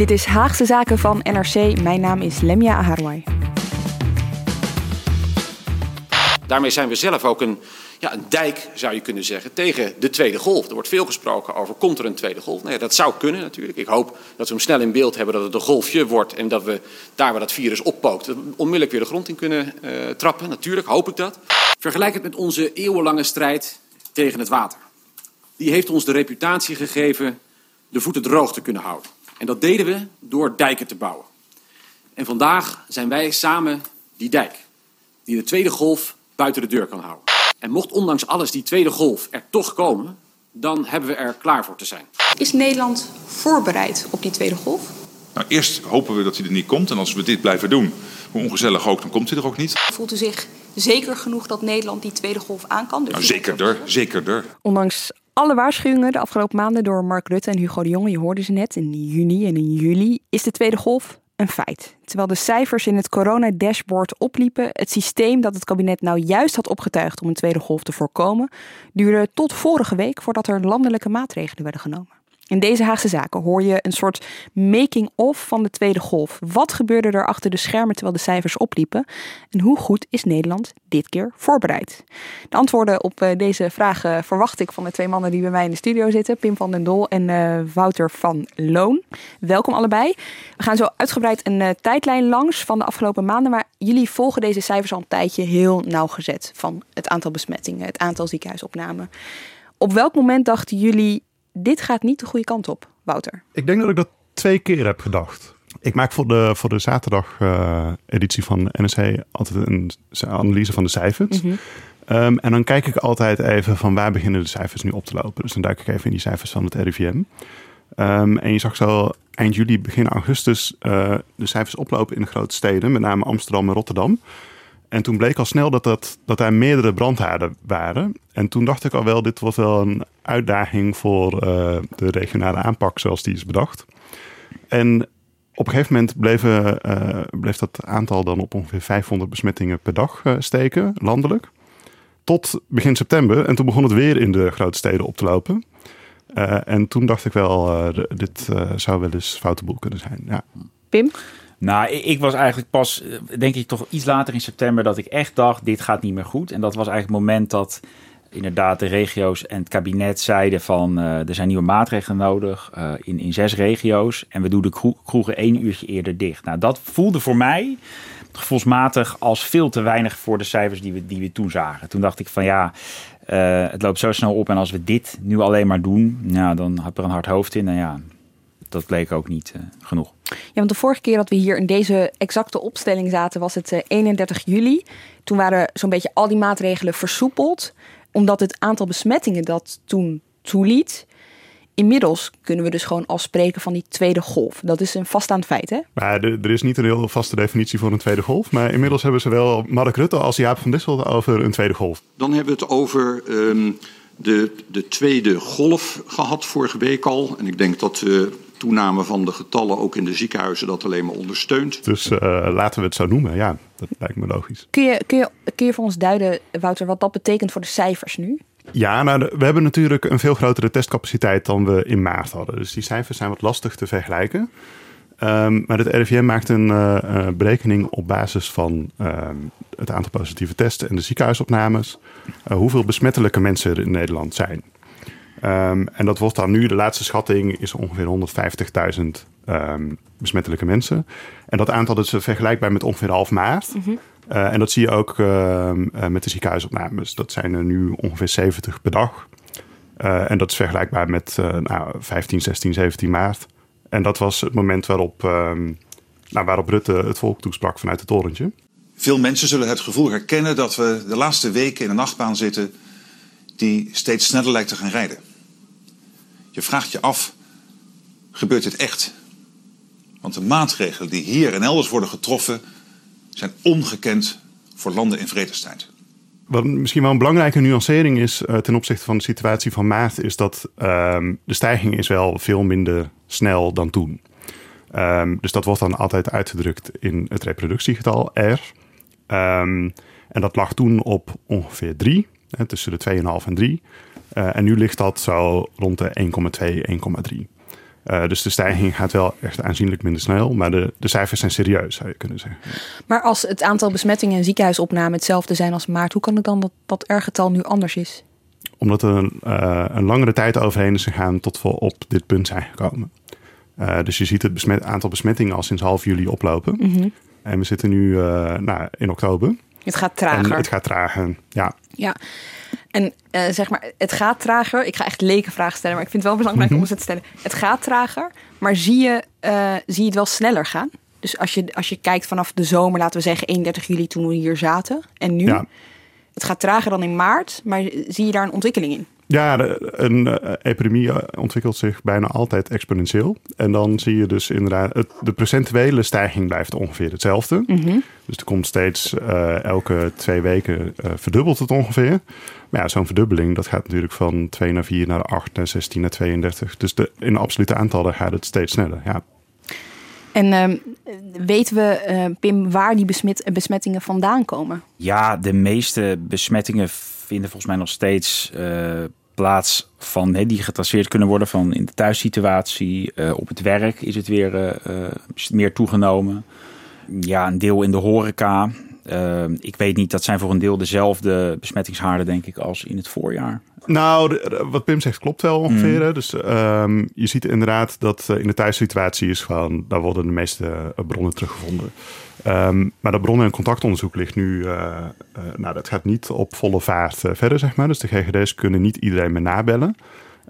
Dit is Haagse Zaken van NRC. Mijn naam is Lemia Aharwai. Daarmee zijn we zelf ook een, ja, een dijk, zou je kunnen zeggen, tegen de tweede golf. Er wordt veel gesproken over, komt er een tweede golf? Nee, dat zou kunnen natuurlijk. Ik hoop dat we hem snel in beeld hebben dat het een golfje wordt... en dat we daar waar dat virus oppookt, onmiddellijk weer de grond in kunnen uh, trappen. Natuurlijk, hoop ik dat. Vergelijk het met onze eeuwenlange strijd tegen het water. Die heeft ons de reputatie gegeven de voeten droog te kunnen houden. En dat deden we door dijken te bouwen. En vandaag zijn wij samen die dijk, die de tweede golf buiten de deur kan houden. En mocht ondanks alles die tweede golf er toch komen, dan hebben we er klaar voor te zijn. Is Nederland voorbereid op die tweede golf? Nou, eerst hopen we dat hij er niet komt. En als we dit blijven doen, hoe ongezellig ook, dan komt hij er ook niet. Voelt u zich zeker genoeg dat Nederland die tweede golf aan kan? Dus nou, zekerder, zekerder. Ondanks alle waarschuwingen de afgelopen maanden door Mark Rutte en Hugo de Jonge, je hoorde ze net, in juni en in juli, is de tweede golf een feit. Terwijl de cijfers in het corona-dashboard opliepen, het systeem dat het kabinet nou juist had opgetuigd om een tweede golf te voorkomen, duurde tot vorige week voordat er landelijke maatregelen werden genomen. In deze Haagse zaken hoor je een soort making-of van de tweede golf. Wat gebeurde er achter de schermen terwijl de cijfers opliepen? En hoe goed is Nederland dit keer voorbereid? De antwoorden op eh, deze vragen verwacht ik van de twee mannen die bij mij in de studio zitten. Pim van den Dol en uh, Wouter van Loon. Welkom allebei. We gaan zo uitgebreid een uh, tijdlijn langs van de afgelopen maanden. Maar jullie volgen deze cijfers al een tijdje heel nauwgezet. Van het aantal besmettingen, het aantal ziekenhuisopnamen. Op welk moment dachten jullie dit gaat niet de goede kant op, Wouter? Ik denk dat ik dat twee keer heb gedacht. Ik maak voor de, voor de zaterdag-editie uh, van NSC altijd een analyse van de cijfers. Mm um, en dan kijk ik altijd even van waar beginnen de cijfers nu op te lopen. Dus dan duik ik even in die cijfers van het RIVM. Um, ehm, en je zag zo eind juli, begin augustus uh, de cijfers oplopen in de grote steden, met name Amsterdam en Rotterdam. En toen bleek al snel dat, dat, dat er meerdere brandhaarden waren. En toen dacht ik al wel, dit was wel een uitdaging voor uh, de regionale aanpak zoals die is bedacht. En op een gegeven moment uh, bleef dat aantal dan op ongeveer 500 besmettingen per dag uh, steken, landelijk. Tot begin september. En toen begon het weer in de grote steden op te lopen. en toen dacht ik wel, dit zou wel eens foute boel kunnen zijn. Ja. Pim? Nou, ik was eigenlijk pas, denk ik toch iets later in september, dat ik echt dacht: dit gaat niet meer goed. En dat was eigenlijk het moment dat inderdaad de regio's en het kabinet zeiden: van uh, er zijn nieuwe maatregelen nodig uh, in, in zes regio's. En we doen de kroegen één uurtje eerder dicht. Nou, dat voelde voor mij gevoelsmatig als veel te weinig voor de cijfers die we, die we toen zagen. Toen dacht ik van ja. Het loopt zo snel op en als we dit nu alleen maar doen, nou, dan heb ik er een hard hoofd in. En ja, dat bleek ook niet uh, genoeg. Ja, want de vorige keer dat we hier in deze exacte opstelling zaten, was het uh, 31 juli. Toen waren zo'n beetje al die maatregelen versoepeld, omdat het aantal besmettingen dat toen toeliet. Inmiddels kunnen we dus gewoon al spreken van die tweede golf. Dat is een vaststaand feit, hè? Maar er, er is niet een heel vaste definitie voor een tweede golf. Maar inmiddels hebben zowel Mark Rutte als Jaap van Dissel over een tweede golf. Dan hebben we het over um, de, de tweede golf gehad vorige week al. En ik denk dat we toename van de getallen ook in de ziekenhuizen dat alleen maar ondersteunt. Dus uh, laten we het zo noemen, ja, dat lijkt me logisch. Kun je, kun, je, kun je voor ons duiden, Wouter, wat dat betekent voor de cijfers nu? Ja, nou, we hebben natuurlijk een veel grotere testcapaciteit dan we in maart hadden. Dus die cijfers zijn wat lastig te vergelijken. Um, maar het RIVM maakt een uh, berekening op basis van uh, het aantal positieve testen en de ziekenhuisopnames. hoeveel besmettelijke mensen er in Nederland zijn. Um, en dat wordt dan nu, de laatste schatting is ongeveer 150.000 um, besmettelijke mensen. En dat aantal is vergelijkbaar met ongeveer half maart. Mm -hmm. uh, en dat zie je ook uh, met de ziekenhuisopnames. Dat zijn er nu ongeveer 70 per dag. Uh, en dat is vergelijkbaar met nou, 15, 16, 17 maart. En dat was het moment waarop, um, nou, waarop Rutte het volk toesprak vanuit het torentje. Veel mensen zullen het gevoel herkennen dat we de laatste weken in een nachtbaan zitten die steeds sneller lijkt te gaan rijden. Je vraagt je af, gebeurt dit echt? Want de maatregelen die hier en elders worden getroffen zijn ongekend voor landen in vredestijd. Wat misschien wel een belangrijke nuancering is uh, ten opzichte van de situatie van maart, is dat um, de stijging is wel veel minder snel dan toen. Um, dus dat wordt dan altijd uitgedrukt in het reproductiegetal R. Um, en dat lag toen op ongeveer 3, hè, tussen de 2,5 en 3. Uh, en nu ligt dat zo rond de 1,2, 1,3. Uh, dus de stijging gaat wel echt aanzienlijk minder snel. Maar de, de cijfers zijn serieus, zou je kunnen zeggen. Maar als het aantal besmettingen en ziekenhuisopnamen hetzelfde zijn als maart, hoe kan het dan dat dat R-getal nu anders is? Omdat er een, uh, een langere tijd overheen is gegaan tot we op dit punt zijn gekomen. Uh, dus je ziet het besmet, aantal besmettingen al sinds half juli oplopen. Mm -hmm. En we zitten nu nou, in oktober. Het gaat trager. En het gaat trager, ja. Ja. En uh, zeg maar, het gaat trager. Ik ga echt lekenvragen stellen, maar ik vind het wel belangrijk om ze te stellen. Het gaat trager, maar zie je, uh, zie je het wel sneller gaan? Dus als je, als je kijkt vanaf de zomer, laten we zeggen 31 juli toen we hier zaten. En nu, ja. het gaat trager dan in maart, maar zie je daar een ontwikkeling in? Ja, een uh, epidemie ontwikkelt zich bijna altijd exponentieel. En dan zie je dus inderdaad, het, de procentuele stijging blijft ongeveer hetzelfde. Mm -hmm. Dus er komt steeds uh, elke twee weken uh, verdubbelt het ongeveer. Maar ja, zo'n verdubbeling, dat gaat natuurlijk van 2 naar 4 naar 8 naar 16 naar 32. Dus de, in absolute aantallen gaat het steeds sneller, ja. En uh, weten we, uh, Pim, waar die besmet, besmettingen vandaan komen? Ja, de meeste besmettingen vinden volgens mij nog steeds uh, plaats van die getraceerd kunnen worden van in de thuissituatie. Uh, op het werk is het weer uh, meer toegenomen. Ja, een deel in de horeca. Uh, ik weet niet, dat zijn voor een deel dezelfde besmettingshaarden, denk ik, als in het voorjaar. Nou, de, wat Pim zegt klopt wel ongeveer. Mm. Dus um, je ziet inderdaad dat uh, in de thuissituatie is gewoon, daar worden de meeste uh, bronnen teruggevonden. Um, maar dat bronnen- en contactonderzoek ligt nu, uh, nou dat gaat niet op volle vaart verder, zeg maar. Dus de GGD's kunnen niet iedereen meer nabellen.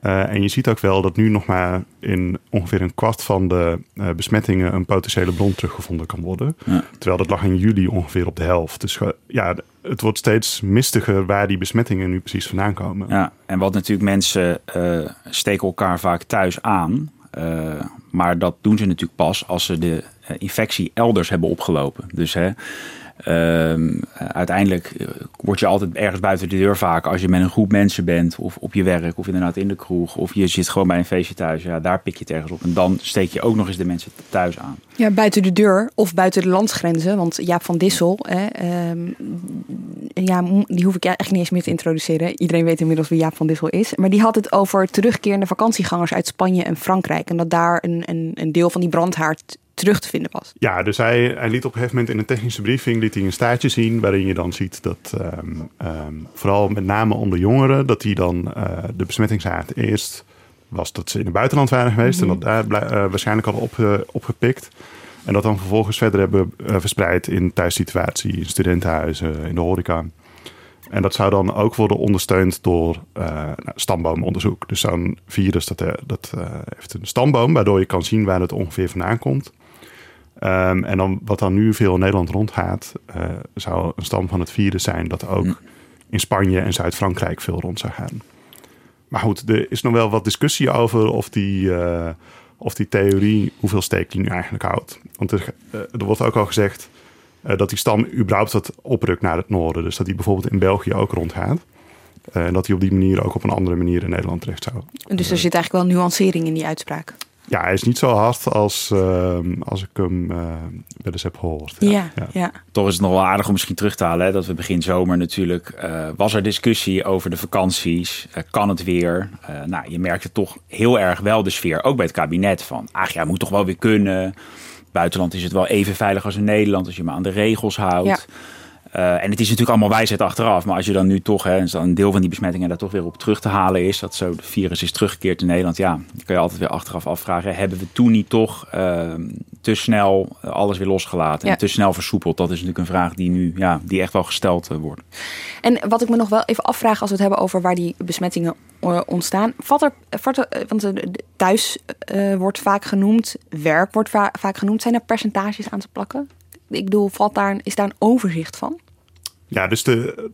Uh, en je ziet ook wel dat nu nog maar in ongeveer een kwart van de uh, besmettingen een potentiële bron teruggevonden kan worden. Ja. Terwijl dat lag in juli ongeveer op de helft. Dus uh, ja, het wordt steeds mistiger waar die besmettingen nu precies vandaan komen. Ja, en wat natuurlijk mensen steken elkaar vaak thuis aan. maar dat doen ze natuurlijk pas als ze de infectie elders hebben opgelopen. Dus hè, Uh, uiteindelijk word je altijd ergens buiten de deur vaak als je met een groep mensen bent, of op je werk, of inderdaad in de kroeg, of je zit gewoon bij een feestje thuis. Ja, daar pik je het ergens op. En dan steek je ook nog eens de mensen thuis aan. Ja, buiten de deur of buiten de landsgrenzen. Want Jaap van Dissel, hè, um, ja, die hoef ik echt niet eens meer te introduceren. Iedereen weet inmiddels wie Jaap van Dissel is. Maar die had het over terugkerende vakantiegangers uit Spanje en Frankrijk. En dat daar een, een, een deel van die brandhaard terug te vinden was. Ja, dus hij, hij liet op een gegeven moment in een technische briefing liet hij een staartje zien waarin je dan ziet dat um, um, vooral met name onder jongeren, dat die dan uh, de besmettingshaard eerst was dat ze in het buitenland waren geweest mm-hmm. en dat daar uh, waarschijnlijk al op, uh, opgepikt. En dat dan vervolgens verder hebben verspreid in thuissituatie, in studentenhuizen, in de horeca. En dat zou dan ook worden ondersteund door uh, nou, stamboomonderzoek. Dus zo'n virus dat, dat uh, heeft een stamboom, waardoor je kan zien waar het ongeveer vandaan komt. Um, en dan, wat dan nu veel in Nederland rondgaat, uh, zou een stam van het virus zijn dat ook mm. in Spanje en Zuid-Frankrijk veel rond zou gaan. Maar goed, er is nog wel wat discussie over of die, uh, of die theorie, hoeveel steek die nu eigenlijk houdt. Want er, uh, er wordt ook al gezegd dat die stam überhaupt wat oprukt naar het noorden. Dus dat die bijvoorbeeld in België ook rondgaat. en dat hij op die manier ook op een andere manier in Nederland terecht zou. Dus er zit eigenlijk wel nuancering in die uitspraak. Ja, hij is niet zo hard als, uh, als ik hem uh, wel eens heb gehoord. Ja, ja, ja. ja, Toch is het nog wel aardig om misschien terug te halen. Hè, dat we begin zomer natuurlijk... Uh, was er discussie over de vakanties. kan het weer? nou, je merkte toch heel erg wel de sfeer. Ook bij het kabinet van... Ach ja, moet toch wel weer kunnen. Buitenland is het wel even veilig als in Nederland. Als je maar aan de regels houdt. Ja. Uh, en het is natuurlijk allemaal wijsheid achteraf. Maar als je dan nu toch, hè, een deel van die besmettingen daar toch weer op terug te halen is. Dat zo de virus is teruggekeerd in Nederland. Ja, dan kan je altijd weer achteraf afvragen. Hebben we toen niet toch uh, te snel alles weer losgelaten? Ja. En te snel versoepeld? Dat is natuurlijk een vraag die nu, ja, die echt wel gesteld uh, wordt. En wat ik me nog wel even afvraag als we het hebben over waar die besmettingen ontstaan. Er, valt er want thuis wordt vaak genoemd, werk wordt va vaak genoemd. Zijn er percentages aan te plakken? Ik bedoel, valt daar, is daar een overzicht van? Ja, dus de...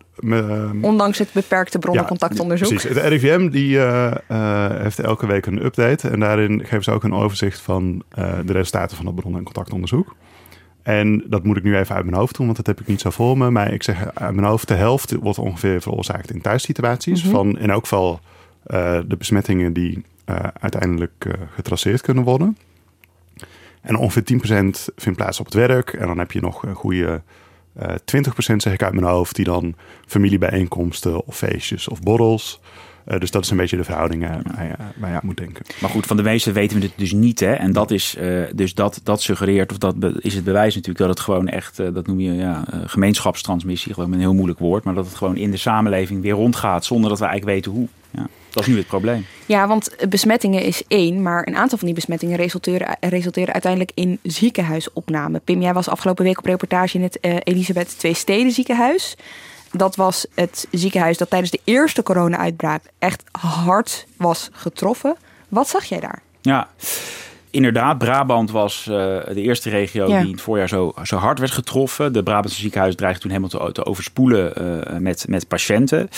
Ondanks het beperkte bronnencontactonderzoek. Ja, precies. Het RIVM die, uh, uh, heeft elke week een update. En daarin geven ze ook een overzicht van de resultaten van het bronnen- en contactonderzoek. En dat moet ik nu even uit mijn hoofd doen, want dat heb ik niet zo voor me. Maar ik zeg uit mijn hoofd, de helft wordt ongeveer veroorzaakt in thuissituaties. Mm -hmm. Van in elk geval de besmettingen die uiteindelijk getraceerd kunnen worden. En ongeveer 10% vindt plaats op het werk. En dan heb je nog een goede uh, 20% zeg ik uit mijn hoofd, die dan familiebijeenkomsten of feestjes of borrels. Uh, dus dat is een beetje de verhouding uh, waar, je, waar je aan moet denken. Maar goed, van de meeste weten we het dus niet. Hè? En dat is dus dat, dat suggereert, of dat is het bewijs natuurlijk, dat het gewoon echt, dat noem je ja, gemeenschapstransmissie, gewoon een heel moeilijk woord, maar dat het gewoon in de samenleving weer rondgaat zonder dat we eigenlijk weten hoe. Ja. Dat is nu het probleem. Ja, want besmettingen is één, maar een aantal van die besmettingen resulteren, resulteren uiteindelijk in ziekenhuisopname. Pim, jij was afgelopen week op reportage in het uh, Elisabeth Twee Steden ziekenhuis. Dat was het ziekenhuis dat tijdens de eerste corona-uitbraak echt hard was getroffen. Wat zag jij daar? Ja, inderdaad, Brabant was uh, de eerste regio ja. die in het voorjaar zo, zo hard werd getroffen. De Brabantse ziekenhuis dreigde toen helemaal te, te overspoelen uh, met, met patiënten.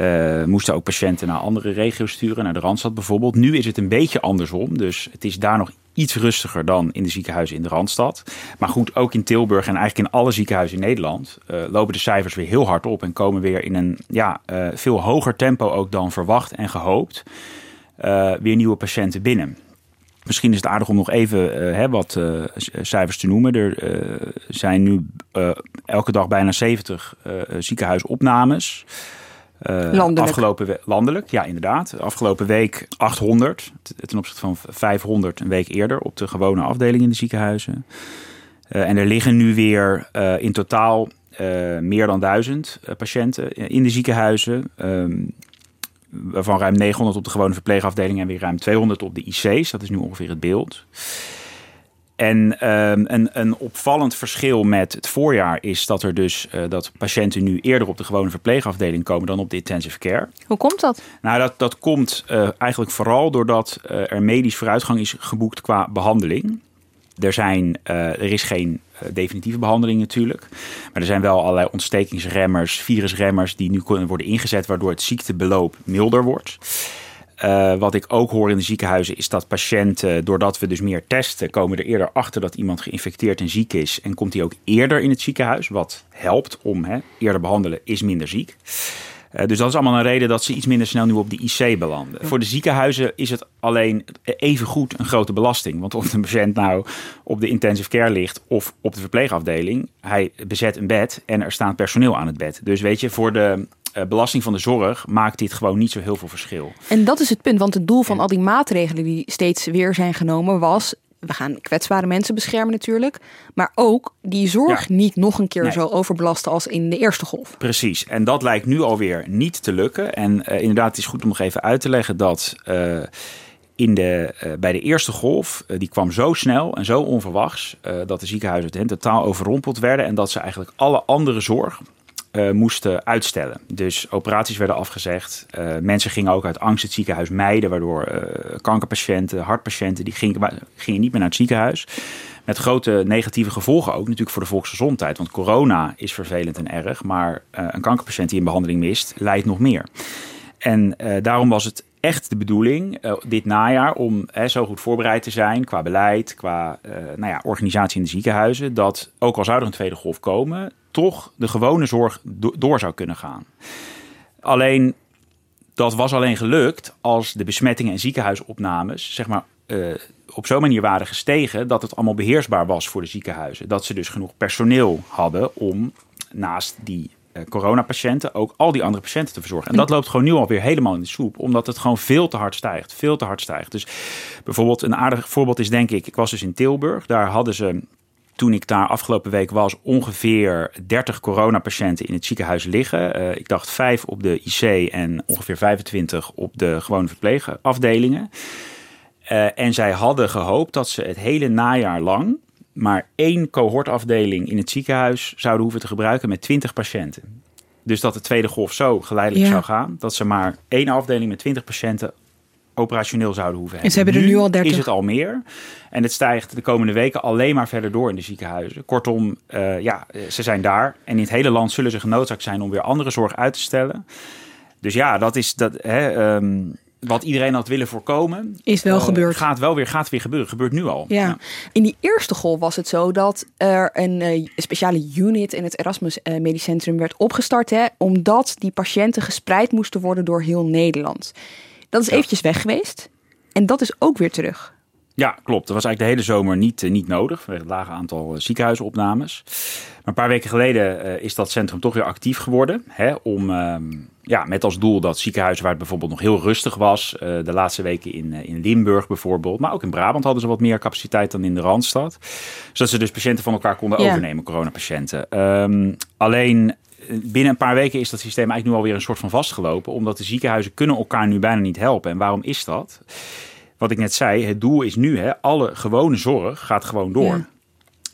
Uh, moesten ook patiënten naar andere regio's sturen, naar de Randstad bijvoorbeeld. Nu is het een beetje andersom, dus het is daar nog iets rustiger dan in de ziekenhuizen in de Randstad. Maar goed, ook in Tilburg en eigenlijk in alle ziekenhuizen in Nederland lopen de cijfers weer heel hard op en komen weer in een ja, veel hoger tempo ook dan verwacht en gehoopt weer nieuwe patiënten binnen. Misschien is het aardig om nog even uh, hè, wat uh, cijfers te noemen. Er uh, zijn nu elke dag bijna 70 ziekenhuisopnames. landelijk. Afgelopen landelijk, ja inderdaad. Afgelopen week 800 ten opzichte van 500 een week eerder op de gewone afdeling in de ziekenhuizen. en er liggen nu weer in totaal meer dan duizend patiënten in de ziekenhuizen. Waarvan ruim 900 op de gewone verpleegafdeling en weer ruim 200 op de IC's. Dat is nu ongeveer het beeld. En um, een, een, opvallend verschil met het voorjaar is dat er dus uh, dat patiënten nu eerder op de gewone verpleegafdeling komen dan op de intensive care. Hoe komt dat? Nou, dat, dat komt uh, eigenlijk vooral doordat uh, er medisch vooruitgang is geboekt qua behandeling. Er, zijn, er is geen definitieve behandeling natuurlijk. Maar er zijn wel allerlei ontstekingsremmers, virusremmers die nu kunnen worden ingezet, waardoor het ziektebeloop milder wordt. Uh, wat ik ook hoor in de ziekenhuizen is dat patiënten, doordat we dus meer testen, komen er eerder achter dat iemand geïnfecteerd en ziek is. En komt hij ook eerder in het ziekenhuis, wat helpt om hè, eerder behandelen, is minder ziek. Uh, dus dat is allemaal een reden dat ze iets minder snel nu op de IC belanden. Ja. Voor de ziekenhuizen is het alleen even goed een grote belasting. Want of de patiënt nou op de intensive care ligt of op de verpleegafdeling, hij bezet een bed en er staat personeel aan het bed. Dus weet je, voor de uh, belasting van de zorg maakt dit gewoon niet zo heel veel verschil. En dat is het punt, want het doel van al die maatregelen die steeds weer zijn genomen was we gaan kwetsbare mensen beschermen natuurlijk. Maar ook die zorg ja. niet nog een keer nee. zo overbelasten als in de eerste golf. Precies. En dat lijkt nu alweer niet te lukken. En uh, inderdaad, het is goed om nog even uit te leggen dat... Uh, in de, uh, bij de eerste golf, die kwam zo snel en zo onverwachts... Dat de ziekenhuizen het totaal overrompeld werden... en dat ze eigenlijk alle andere zorg uh, moesten uitstellen. Dus operaties werden afgezegd. Uh, mensen gingen ook uit angst het ziekenhuis mijden, waardoor uh, kankerpatiënten, hartpatiënten, die gingen, gingen niet meer naar het ziekenhuis. Met grote negatieve gevolgen ook natuurlijk voor de volksgezondheid. Want corona is vervelend en erg, maar een kankerpatiënt die een behandeling mist, leidt nog meer. En daarom was het echt de bedoeling dit najaar om zo goed voorbereid te zijn qua beleid, qua nou ja, organisatie in de ziekenhuizen, dat ook al zou er een tweede golf komen, toch de gewone zorg do door zou kunnen gaan. Alleen dat was alleen gelukt als de besmettingen en ziekenhuisopnames zeg maar, uh, op zo'n manier waren gestegen dat het allemaal beheersbaar was voor de ziekenhuizen. Dat ze dus genoeg personeel hadden om naast die uh, coronapatiënten ook al die andere patiënten te verzorgen. En dat loopt gewoon nu alweer helemaal in de soep, omdat het gewoon veel te hard stijgt. Veel te hard stijgt. Dus bijvoorbeeld een aardig voorbeeld is denk ik, ik was dus in Tilburg, daar hadden ze toen ik daar afgelopen week was, ongeveer 30 coronapatiënten in het ziekenhuis liggen. Uh, ik dacht vijf op de IC en ongeveer 25 op de gewone verpleegafdelingen. Uh, en zij hadden gehoopt dat ze het hele najaar lang maar één cohortafdeling in het ziekenhuis zouden hoeven te gebruiken met 20 patiënten. Dus dat de tweede golf zo geleidelijk ja. zou gaan, dat ze maar één afdeling met 20 patiënten operationeel zouden hoeven En hebben. ze hebben er nu al 30. is het al meer. En het stijgt de komende weken alleen maar verder door in de ziekenhuizen. Kortom, eh, ja, ze zijn daar. En in het hele land zullen ze genoodzaakt zijn om weer andere zorg uit te stellen. Dus ja, dat is dat. Hè, ehm, wat iedereen had willen voorkomen. Is wel eh, gebeurd. Gaat wel weer, gaat weer gebeuren. Gebeurt nu al. Ja. In die eerste golf was het zo dat er een eh, speciale unit in het Erasmus eh, Medisch Centrum werd opgestart. Hè, omdat die patiënten gespreid moesten worden door heel Nederland. Dat is eventjes weg geweest. En dat is ook weer terug. Ja, klopt. Dat was eigenlijk de hele zomer niet, eh, niet nodig vanwege het lage aantal eh, ziekenhuisopnames. Maar een paar weken geleden eh, is dat centrum toch weer actief geworden. Hè, om, ehm, ja, met als doel dat ziekenhuizen waar het bijvoorbeeld nog heel rustig was, de laatste weken in, in Limburg bijvoorbeeld, maar ook in Brabant hadden ze wat meer capaciteit dan in de Randstad. Zodat ze dus patiënten van elkaar konden Ja. overnemen, coronapatiënten. Ehm, alleen binnen een paar weken is dat systeem eigenlijk nu alweer een soort van vastgelopen, omdat de ziekenhuizen kunnen elkaar nu bijna niet helpen. En waarom is dat? wat ik net zei, het doel is nu, hè, alle gewone zorg gaat gewoon door. Ja.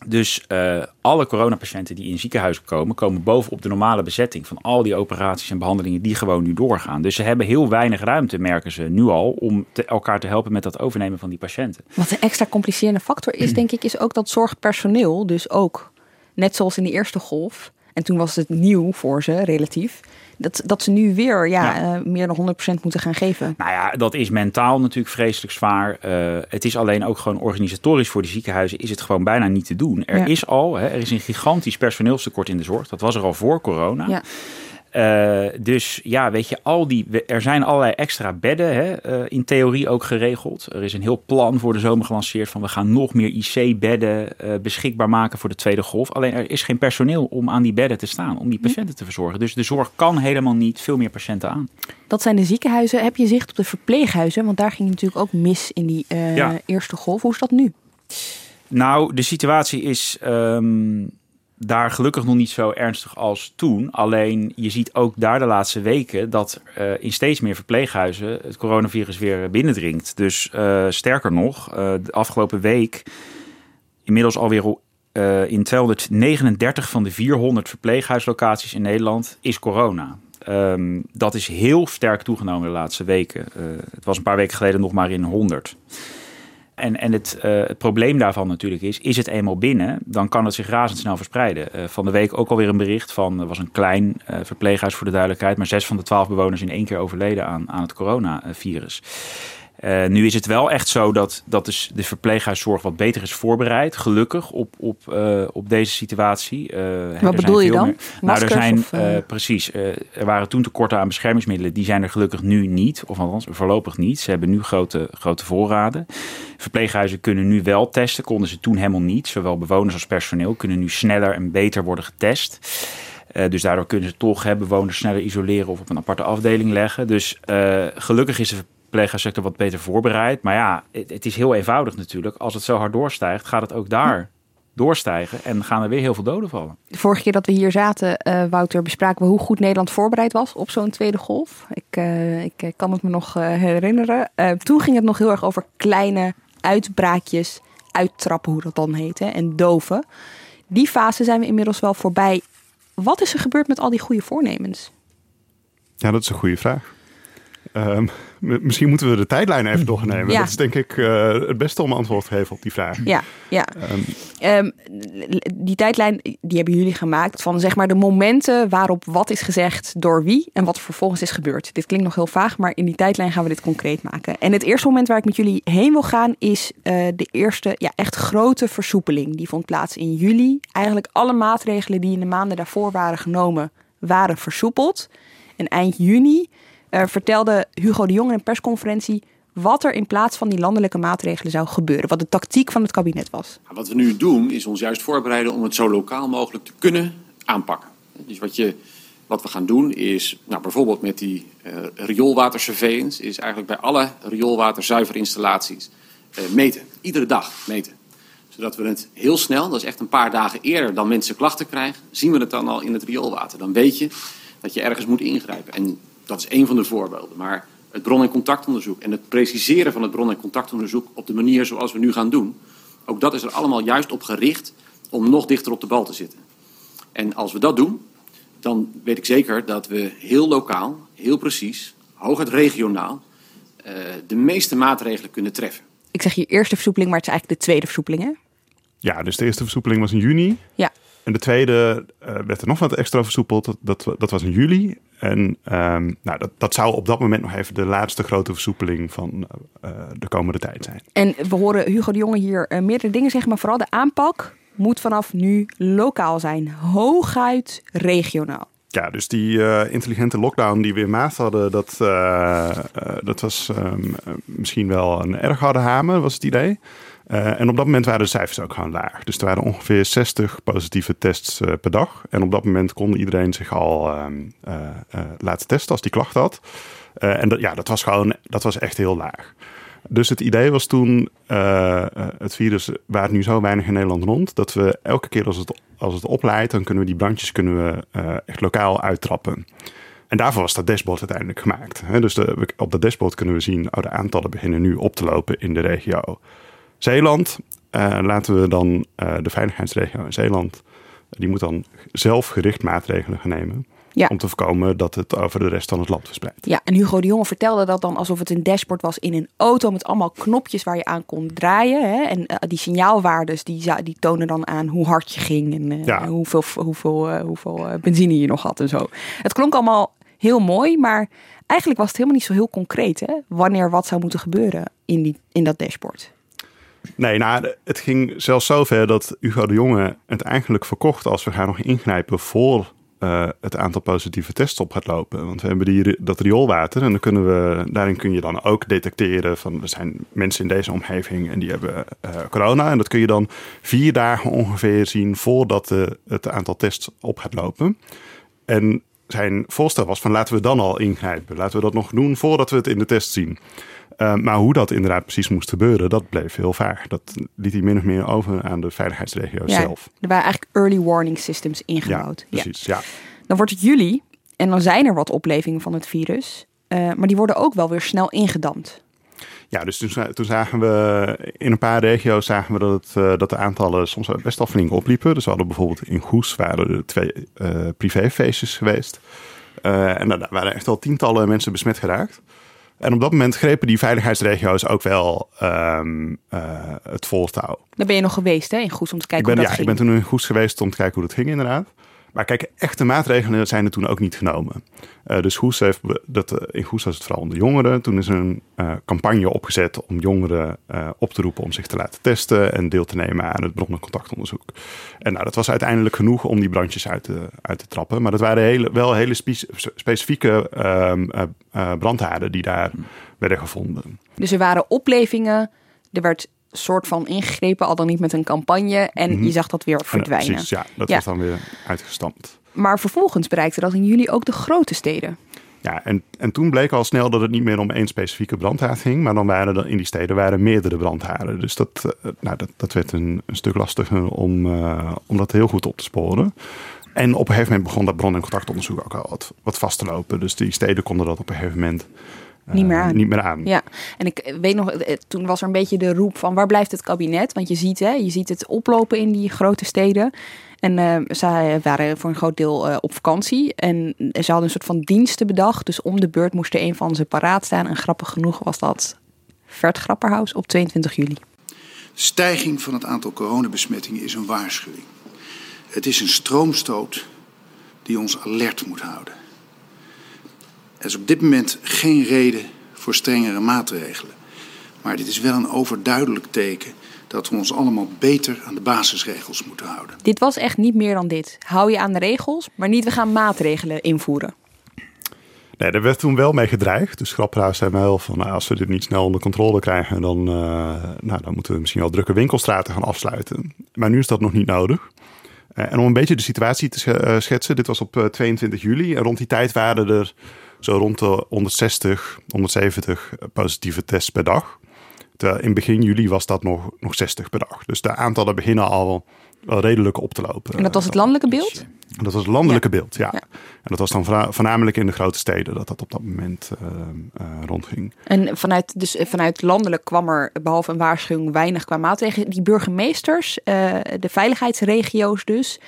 Dus eh, alle coronapatiënten die in ziekenhuizen komen, komen bovenop de normale bezetting van al die operaties en behandelingen die gewoon nu doorgaan. Dus ze hebben heel weinig ruimte, merken ze nu al, om te- elkaar te helpen met dat overnemen van die patiënten. Wat een extra complicerende factor is, denk ik, is ook dat zorgpersoneel, dus ook net zoals in de eerste golf, en toen was het nieuw voor ze relatief, dat, dat ze nu weer ja, Ja. eh, meer dan 100% moeten gaan geven. Nou ja, dat is mentaal natuurlijk vreselijk zwaar. Eh, het is alleen ook gewoon organisatorisch voor de ziekenhuizen is het gewoon bijna niet te doen. Er Ja. is al, hè, er is een gigantisch personeelstekort in de zorg. Dat was er al voor corona. Ja. Eh, dus ja, weet je, al die, er zijn allerlei extra bedden hè, eh, in theorie ook geregeld. Er is een heel plan voor de zomer gelanceerd van we gaan nog meer IC-bedden eh, beschikbaar maken voor de tweede golf. Alleen er is geen personeel om aan die bedden te staan, om die patiënten te verzorgen. Dus de zorg kan helemaal niet veel meer patiënten aan. Dat zijn de ziekenhuizen. Heb je zicht op de verpleeghuizen? Want daar ging het natuurlijk ook mis in die Ja. eerste golf. Hoe is dat nu? Nou, de situatie is ehm, daar gelukkig nog niet zo ernstig als toen. Alleen je ziet ook daar de laatste weken dat eh, in steeds meer verpleeghuizen het coronavirus weer binnendringt. Dus eh, sterker nog, eh, de afgelopen week inmiddels alweer in 239 van de 400 verpleeghuislocaties in Nederland is corona. Ehm, dat is heel sterk toegenomen de laatste weken. Het was een paar weken geleden nog maar in 100. En, en het, eh, het probleem daarvan natuurlijk is, is het eenmaal binnen, dan kan het zich razendsnel verspreiden. Eh, van de week ook alweer een bericht van, er was een klein eh, verpleeghuis voor de duidelijkheid, maar zes van de twaalf bewoners in één keer overleden aan, aan het coronavirus. Eh, nu is het wel echt zo dat, dat dus de verpleeghuiszorg wat beter is voorbereid, gelukkig, op, op, eh, op deze situatie. Eh, zijn bedoel je dan? meer- nou, er zijn, of, precies, er waren toen tekorten aan beschermingsmiddelen, die zijn er gelukkig nu niet, of althans voorlopig niet. Ze hebben nu grote, grote voorraden. Verpleeghuizen kunnen nu wel testen, konden ze toen helemaal niet. Zowel bewoners als personeel kunnen nu sneller en beter worden getest. Dus daardoor kunnen ze toch hè, bewoners sneller isoleren of op een aparte afdeling leggen. Dus gelukkig is de verpleeghuissector wat beter voorbereid. Maar ja, het, het is heel eenvoudig natuurlijk. Als het zo hard doorstijgt, gaat het ook daar doorstijgen. En gaan er weer heel veel doden vallen. De vorige keer dat we hier zaten, eh, Wouter, bespraken we hoe goed Nederland voorbereid was op zo'n tweede golf. Ik, eh, ik eh, kan het me nog eh, herinneren. Eh, toen ging het nog heel erg over kleine uitbraakjes, uittrappen, hoe dat dan heet, hè, en doven. Die fase zijn we inmiddels wel voorbij. Wat is er gebeurd met al die goede voornemens? Ja, dat is een goede vraag. Ehm, misschien moeten we de tijdlijn even doornemen. Ja. Dat is denk ik eh, het beste om antwoord te geven op die vraag. Ja, ja. Ehm, Ehm, die tijdlijn die hebben jullie gemaakt van zeg maar de momenten waarop wat is gezegd door wie en wat er vervolgens is gebeurd. Dit klinkt nog heel vaag, maar in die tijdlijn gaan we dit concreet maken. En het eerste moment waar ik met jullie heen wil gaan is eh, de eerste ja, echt grote versoepeling. Die vond plaats in juli. Eigenlijk alle maatregelen die in de maanden daarvoor waren genomen waren versoepeld. En eind juni eh, vertelde Hugo de Jong in een persconferentie wat er in plaats van die landelijke maatregelen zou gebeuren. Wat de tactiek van het kabinet was. Nou, Wat we nu doen is ons juist voorbereiden om het zo lokaal mogelijk te kunnen aanpakken. Dus wat, je, wat we gaan doen is nou, bijvoorbeeld met die eh rioolwatersurveillance... is eigenlijk bij alle rioolwaterzuiverinstallaties eh, meten. Iedere dag meten. Zodat we het heel snel, dat is echt een paar dagen eerder dan mensen klachten krijgen... zien we het dan al in het rioolwater. Dan weet je dat je ergens moet ingrijpen. En dat is één van de voorbeelden. Maar het bron- en contactonderzoek en het preciseren van het bron- en contactonderzoek... op de manier zoals we nu gaan doen... ook dat is er allemaal juist op gericht om nog dichter op de bal te zitten. En als we dat doen, dan weet ik zeker dat we heel lokaal, heel precies, hooguit regionaal, uh, de meeste maatregelen kunnen treffen. Ik zeg hier eerste versoepeling, maar het is eigenlijk de tweede versoepeling, hè? Ja, dus de eerste versoepeling was in juni. Ja. En de tweede uh, werd er nog wat extra versoepeld. Dat, dat, dat was in juli. En um, nou, dat, dat zou op dat moment nog even de laatste grote versoepeling van uh, de komende tijd zijn. En we horen Hugo de Jonge hier uh, meerdere dingen zeggen, maar vooral de aanpak moet vanaf nu lokaal zijn. Hooguit regionaal. Ja, dus die uh, intelligente lockdown die we in maart hadden, dat, dat was um, misschien wel een erg harde hamer, was het idee. En op dat moment waren de cijfers ook gewoon laag. Dus er waren ongeveer 60 positieve tests per dag. En op dat moment kon iedereen zich al um, laten testen als die klacht had. en dat, ja, dat was gewoon, dat was echt heel laag. Dus het idee was toen, het virus waart nu zo weinig in Nederland rond, dat we elke keer als het, als het opleidt, dan kunnen we die brandjes kunnen we, echt lokaal uittrappen. En daarvoor was dat dashboard uiteindelijk gemaakt. Dus op dat dashboard kunnen we zien, oh, de aantallen beginnen nu op te lopen in de regio Zeeland. laten we dan de veiligheidsregio in Zeeland, die moet dan zelf gericht maatregelen gaan nemen. Ja. Om te voorkomen dat het over de rest van het land verspreidt. Ja, en Hugo de Jonge vertelde dat dan alsof het een dashboard was in een auto met allemaal knopjes waar je aan kon draaien. Hè? En uh, die signaalwaardes die, die tonen dan aan hoe hard je ging en uh, ja. hoeveel, hoeveel, uh, hoeveel benzine je nog had en zo. Het klonk allemaal heel mooi, maar eigenlijk was het helemaal niet zo heel concreet. Hè? Wanneer wat zou moeten gebeuren in, die, in dat dashboard. Nee, nou, het ging zelfs zover dat Hugo de Jonge het eigenlijk verkocht als we gaan nog ingrijpen voor uh, het aantal positieve tests op gaat lopen. Want we hebben die, dat rioolwater en dan kunnen we, daarin kun je dan ook detecteren van er zijn mensen in deze omgeving en die hebben uh, corona. En dat kun je dan vier dagen ongeveer zien voordat de, het aantal tests op gaat lopen. En zijn voorstel was van laten we dan al ingrijpen. Laten we dat nog doen voordat we het in de test zien. Uh, maar hoe dat inderdaad precies moest gebeuren, dat bleef heel vaag. Dat liet hij min of meer over aan de veiligheidsregio ja, zelf. Er waren eigenlijk early warning systems ingebouwd. Ja, precies, ja. Dan wordt het juli en dan zijn er wat oplevingen van het virus. Uh, maar die worden ook wel weer snel ingedampt. Ja, dus toen, toen, zagen we in een paar regio's zagen we dat, het, uh, dat de aantallen soms best wel flink opliepen. Dus we hadden bijvoorbeeld in Goes waren er twee uh, privéfeestjes geweest. Uh, en daar waren echt al tientallen mensen besmet geraakt. En op dat moment grepen die veiligheidsregio's ook wel um, het voortouw. Daar ben je nog geweest hè, in Goes om te kijken ik ben, hoe dat ja, ging. ik ben toen in Goes geweest om te kijken hoe dat ging inderdaad. Maar kijk, echte maatregelen zijn er toen ook niet genomen. Uh, dus Goes heeft dat, uh, in Goes was het vooral onder jongeren. Toen is er een uh, campagne opgezet om jongeren op te roepen om zich te laten testen en deel te nemen aan het bronnencontactonderzoek. En nou, dat was uiteindelijk genoeg om die brandjes uit te, uit te trappen. Maar dat waren hele, wel hele spe specifieke ehm, brandhaarden die daar werden gevonden. Dus er waren oplevingen, er werd soort van ingegrepen, al dan niet met een campagne. En mm -hmm. je zag dat weer verdwijnen. Ja, precies, ja, dat ja. was dan weer uitgestampt. Maar vervolgens bereikte dat in juli ook de grote steden. Ja, en, en toen bleek al snel dat het niet meer om één specifieke brandhaard ging. Maar dan waren er in die steden waren meerdere brandhaarden. Dus dat, uh, nou, dat, dat werd een, een stuk lastiger om, uh, om dat heel goed op te sporen. En op een gegeven moment begon dat bron- en contactonderzoek ook al wat, wat vast te lopen. Dus die steden konden dat op een gegeven moment niet meer aan. Uh, niet meer aan. Ja, en ik weet nog, toen was er een beetje de roep van waar blijft het kabinet? Want je ziet, hè, je ziet het oplopen in die grote steden. En uh, zij waren voor een groot deel uh, op vakantie. En ze hadden een soort van diensten bedacht. Dus om de beurt moest er een van ze paraat staan. En grappig genoeg was dat Vert Grapperhaus op 22 juli. De stijging van het aantal coronabesmettingen is een waarschuwing. Het is een stroomstoot die ons alert moet houden. Er is op dit moment geen reden voor strengere maatregelen. Maar dit is wel een overduidelijk teken dat we ons allemaal beter aan de basisregels moeten houden. Dit was echt niet meer dan dit. Hou je aan de regels, maar niet we gaan maatregelen invoeren. Nee, daar werd toen wel mee gedreigd. Dus Grapperhaus zei mij wel van, nou, als we dit niet snel onder controle krijgen, dan, uh, nou, dan moeten we misschien wel drukke winkelstraten gaan afsluiten. Maar nu is dat nog niet nodig. Uh, en om een beetje de situatie te schetsen, dit was op uh, 22 juli. En rond die tijd waren er zo rond de 160, 170 positieve tests per dag. Terwijl in begin juli was dat nog, nog 60 per dag. Dus de aantallen beginnen al wel redelijk op te lopen. En dat was het landelijke beeld? Dat was het landelijke ja. beeld, ja. ja. En dat was dan voornamelijk in de grote steden dat dat op dat moment uh, uh, rondging. En vanuit, dus vanuit landelijk kwam er behalve een waarschuwing weinig qua maatregelen. Die burgemeesters, uh, de veiligheidsregio's dus,